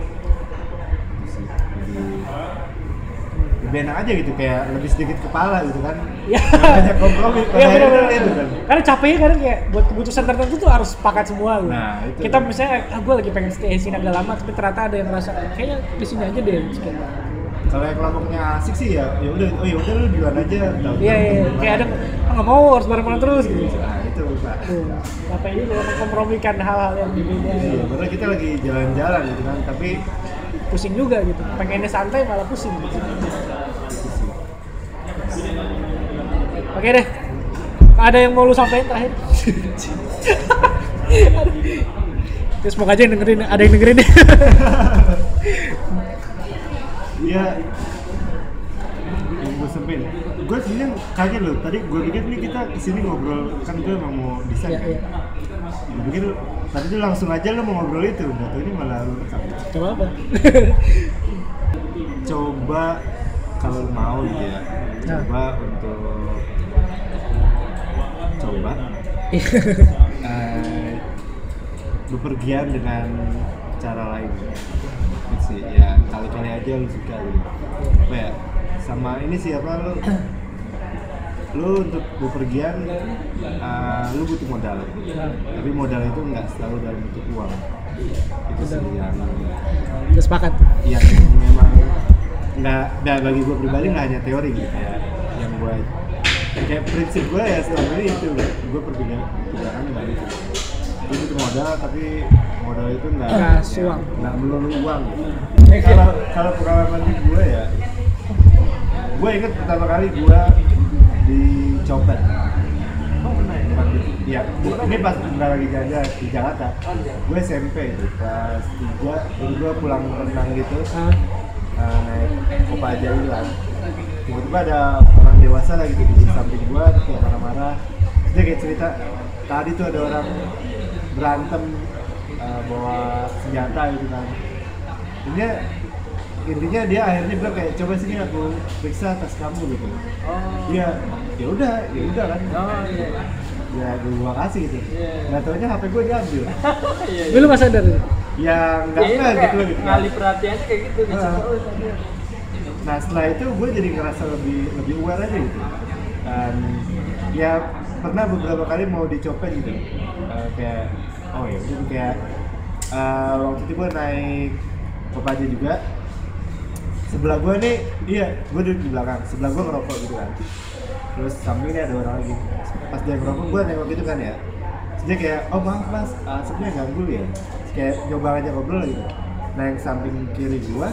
Lebih enak aja gitu kayak lebih sedikit kepala gitu kan
Iya.
Banyak kompromi
Iya
akhirnya
benar-benar.
itu kan
Karena capeknya kadang kayak buat keputusan tertentu tuh harus sepakat semua gitu.
Nah, itu.
Kita misalnya, ah gue lagi pengen stay sini agak lama, tapi ternyata ada yang ngerasa kayaknya di sini aja deh. Terus kayak,
kalau yang kelompoknya asik sih ya ya udah oh ya udah lu duluan aja tahu
Iya iya, kayak ada ah, nggak mau harus bareng-bareng terus gitu.
nah itu pak
Tuh, capek juga mengkompromikan hal-hal yang berbeda.
iya padahal kita lagi jalan-jalan gitu kan tapi
Pusing juga gitu. Pengennya santai malah pusing. Gitu.
itu sih
Oke deh. Ada yang mau lu sampaikan terakhir? Terus semoga aja yang dengerin, ada yang dengerin deh.
Iya. Yang gue sempin. Gue sebenarnya kaget loh. Tadi gue pikir nih kita ke sini ngobrol kan gue emang mau desain.
Iya,
kan?
iya.
Gue pikir tadi tuh langsung aja lo mau ngobrol itu. Udah tuh ini malah lu rekam.
Coba apa?
Coba kalau mau gitu ya.
Nah.
Coba untuk coba. Eh, bepergian dengan cara lain. Sih ya kali-kali aja lu suka gitu. Apa ya sama ini sih apa lu? Lu untuk bepergian eh, lu butuh modal. Tapi modal itu nggak selalu dalam bentuk uang. Itu sih yang
sepakat.
yang memang nggak nggak bagi gue pribadi nggak hanya teori gitu kayak yang gue kayak prinsip gue ya selama ini itu gue perpindahan perpindahan nggak itu gue butuh modal tapi modal itu nggak
Nggak
melulu uang. Kalau kalau pengalaman gue ya gue inget pertama kali gue dicopet. Iya, ini pas udah lagi jalan di Jakarta. Gue SMP itu, kelas 3, jadi gue pulang renang gitu, uh, naik kopaja hilang. Tiba-tiba ada dewasa lagi gitu di samping gue, terus kayak marah-marah. Dia kayak cerita, tadi tuh ada orang berantem uh, bawa senjata gitu kan. Intinya, intinya dia akhirnya bilang kayak coba sini aku periksa tas kamu gitu.
Oh.
Iya, ya udah, ya udah kan.
Oh iya.
Ya gue kasih gitu.
Iya.
Nggak taunya HP gue diambil.
Iya.
Tapi lu nggak sadar ya?
ya enggak
Ya,
gitu gitu.
Ngalih perhatiannya kayak gitu di
Ah.
situ. Oh, tadi.
Nah setelah itu gue jadi ngerasa lebih lebih aware aja gitu. Dan ya pernah beberapa kali mau dicopet gitu. Eh, kayak oh ya udah kayak eh, waktu itu gue naik Kopaja juga. Sebelah gue nih, iya gue duduk di belakang. Sebelah gue ngerokok gitu kan. Terus sampingnya ada orang lagi. Pas dia ngerokok gue nengok gitu kan ya. Terus dia kayak oh maaf mas uh, sebenarnya ganggu ya kayak nyoba aja ngobrol gitu nah yang samping kiri gua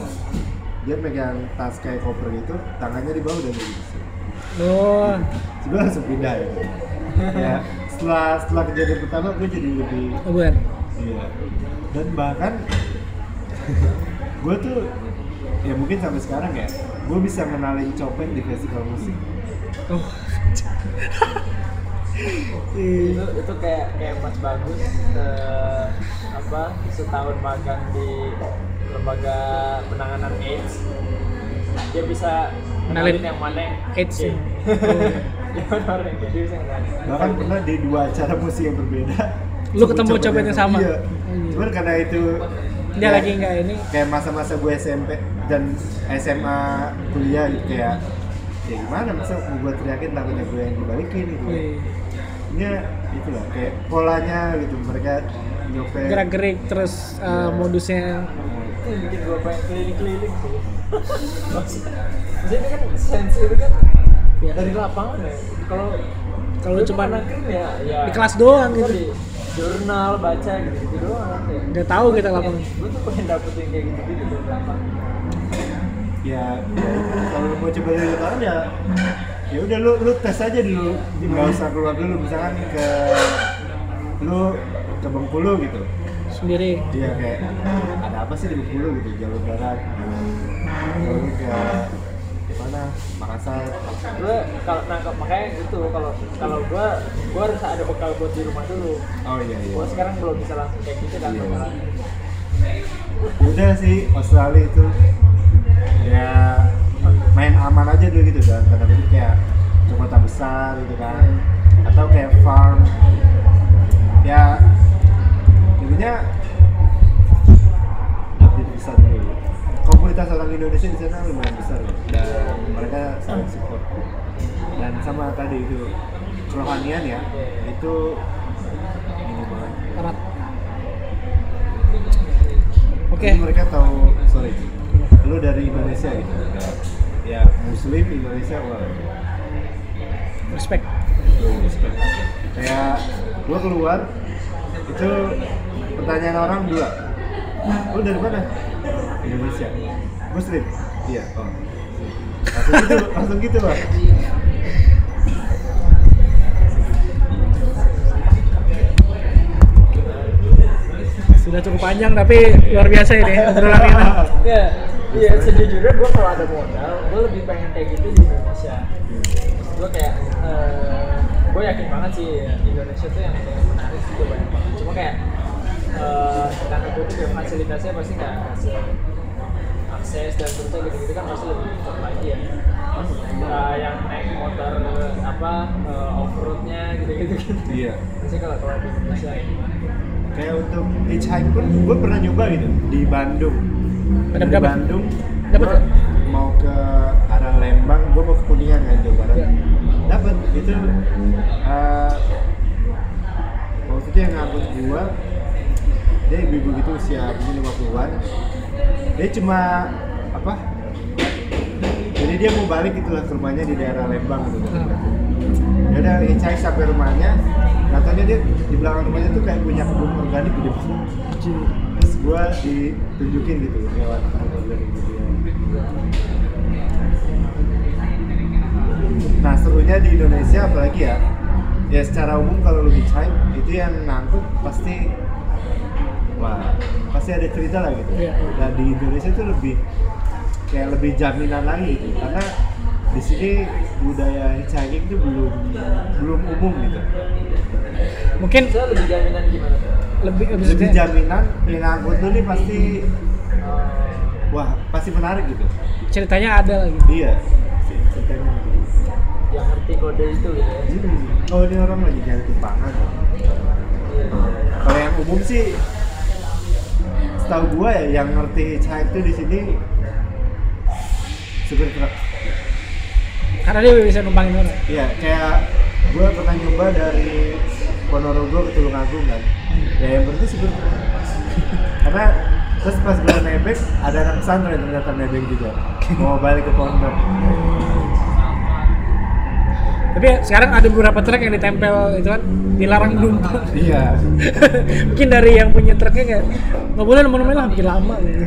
dia pegang tas kayak koper gitu tangannya di bawah udah kayak gitu
Oh,
gua langsung pindah ya ya setelah setelah kejadian pertama gue jadi lebih
bukan.
Iya. Dan bahkan gue tuh ya mungkin sampai sekarang ya, gue bisa ngenalin copet di festival musik.
Oh.
itu itu kayak kayak Mas Bagus eh, apa setahun magang di lembaga penanganan AIDS dia bisa
Kenalin
kenalin yang mana yang
AIDS.
benar yang bisa kenalin
Bahkan pernah di dua acara musik yang berbeda.
Lu ketemu copet yang sama?
Iya.
Hmm.
Cuman karena itu
Dia
kayak-
lagi nggak ini.
kayak masa-masa gue SMP dan SMA kuliah gitu kayak ya gimana masa gue teriakin takutnya gue yang dibalikin gitu
Wih.
ya itu lah kayak polanya gitu mereka nyopet
Gerak-gerik terus uh,
Iya.
modusnya
itu yang bikin gua pengen keliling-keliling sih. Maksudnya kan sensi itu kan
Iya.
dari lapangan ya. Kalau
Kalau
nangkring ya, ya.
di kelas doang gitu.
di jurnal baca gitu gitu doang ya.
Nggak tahu kita lapangan.
gue tuh pengen dapetin kayak gitu gitu dari lapangan.
Ya, ya kalau mau coba dari lapangan ya ya udah lu lu tes aja dulu. Nggak usah keluar dulu. Misalkan ke lu ke Bengkulu gitu
sendiri.
dia kayak ada apa sih di Bengkulu gitu jalur darat lalu ke mana Makassar?
Gue kalau nangkap makanya itu kalau kalau gue gue harus ada bekal buat di rumah dulu.
Oh iya iya.
Gue sekarang belum bisa langsung kayak gitu kan
Iya. udah sih Australia itu. Ya main aman aja dulu gitu dan tanda kutip kayak ke kota besar gitu kan. Atau kayak farm. Ya intinya update besar dulu. Komunitas orang Indonesia di sana lumayan besar loh dan mereka saling support. Dan sama tadi itu kerohanian ya itu ini banget
Erat. Oke.
Jadi mereka tahu sorry lu dari Indonesia gitu. Ya muslim Indonesia wah.
Respect.
lu respect. Kayak gua keluar itu pertanyaan orang dua. Lu dari mana? Indonesia. Muslim? Iya. Oh. Langsung gitu langsung gitu bang
Sudah cukup panjang tapi luar biasa ini obrolannya.
ya iya sejujurnya gue kalau ada modal gue lebih pengen kayak gitu di Indonesia. Gue kayak gue yakin banget sih Indonesia tuh yang yang menarik itu banyak banget. Cuma kayak eh karena gue tuh ya fasilitasnya pasti nggak kasih akses dan terusnya gitu-gitu kan pasti lebih cepat lagi ya. Eh, yang naik motor apa eh, off roadnya gitu-gitu gitu
iya.
Pasti kalau kalau di Indonesia
kayak untuk hitchhike pun gue pernah nyoba gitu di Bandung.
Ada
di? Bandung
Dapat
mau ke arah Lembang gue mau ke Kuningan kan Jawa Barat.
Ya.
dapat itu eh waktu itu yang ngangkut gua dia ibu-ibu gitu usia mungkin 50-an dia cuma apa? Jadi dia mau balik gitu lah ke rumahnya di daerah Lembang gitu. Ya udah hitchhike sampai rumahnya. Katanya dia di belakang rumahnya tuh kayak punya kebun organik gede besar. Terus gua ditunjukin gitu lewat kebun gitu ya. Nah serunya di Indonesia apalagi ya ya secara umum kalau lu hitchhike itu yang ngangkut pasti wah pasti ada cerita lah gitu
Iya.
dan di Indonesia itu lebih kayak lebih jaminan lagi gitu karena di sini budaya hitchhiking itu belum belum umum gitu
Mungkin
lebih jaminan gimana tuh?
lebih
lebih
maksudnya
jaminan yang ngangkut tuh nih pasti
Eh,
wah pasti menarik gitu
ceritanya ada lagi.
iya sih, ceritanya gitu.
yang ngerti kode itu gitu ya.
Hmm. oh ini orang lagi nyari tumpangan
Iya.
kalau yang umum sih setahu gua ya yang ngerti hitchhike tuh di sini supir truk
Karena dia bisa numpangin orang.
Iya, kayak gue pernah nyoba dari Ponorogo ke Tulungagung kan. Ya yang berarti sih Karena terus pas gue nebeng ada anak pesantren ternyata nebeng juga. Mau balik ke pondok.
Tapi sekarang ada beberapa truk yang ditempel itu kan dilarang menumpang.
iya
Mungkin dari yang punya truknya kayak nggak boleh nomor lah bikin lama gitu.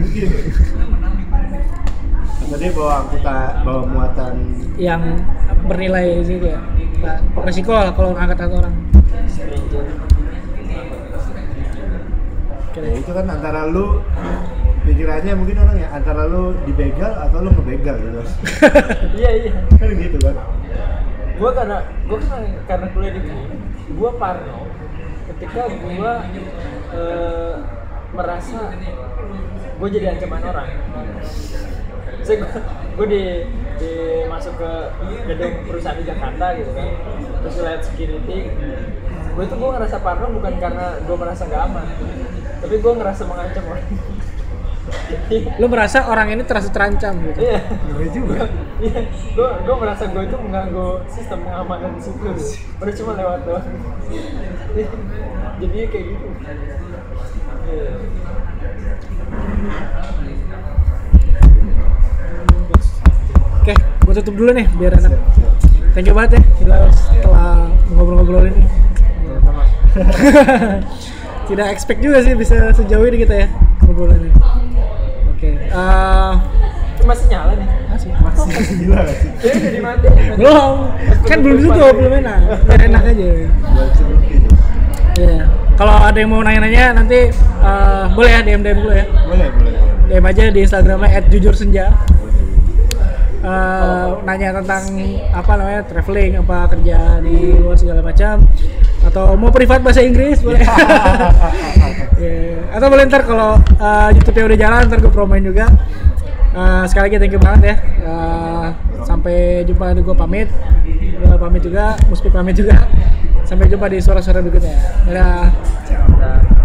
tadi bawa angkutan bawa muatan
Yang bernilai sih kayak nah, resiko lah kalau angkat satu orang.
ya itu kan antara lu pikirannya mungkin orang ya antara lu dibegal atau lu ngebegal gitu
iya iya
kan gitu kan
gue karena gue kan karena kuliah di sini gue parno ketika gue eh, merasa gue jadi ancaman orang. Saya gue di, di masuk ke gedung perusahaan di Jakarta gitu kan terus lihat security gue tuh gue ngerasa parno bukan karena gue merasa nggak aman tapi gue ngerasa mengancam orang
Lu merasa orang ini terasa terancam gitu.
iya
Ngeri juga
Iya, gue gue merasa gue itu mengganggu sistem pengamanan di situ. Baru cuma lewat doang. Jadi kayak gitu.
Oke, gua tutup dulu nih biar enak. Thank you banget ya setelah ngobrol-ngobrol ini. Tidak expect juga sih bisa sejauh ini kita ya Oke, eh,
Masih nyala nih.
masih.
masih gila gak sih
Jadi jadi mati.
Belum, kan belum ditutup, belum enak. Enak aja. Iya. Kalau ada yang mau nanya-nanya nanti eh, boleh ya DM DM dulu ya.
boleh boleh
DM aja di Instagramnya @jujursenja. Eh, nanya tentang apa namanya traveling apa kerja di luar segala macam atau mau privat bahasa Inggris boleh. Iya. atau boleh ntar kalau eh, YouTube-nya udah jalan ntar gue promoin juga. Eh, sekali lagi thank you banget ya. Eh, sampai jumpa gue pamit. Gue pamit juga Muspik pamit juga. Sampai jumpa di suara-suara berikutnya. Dadah.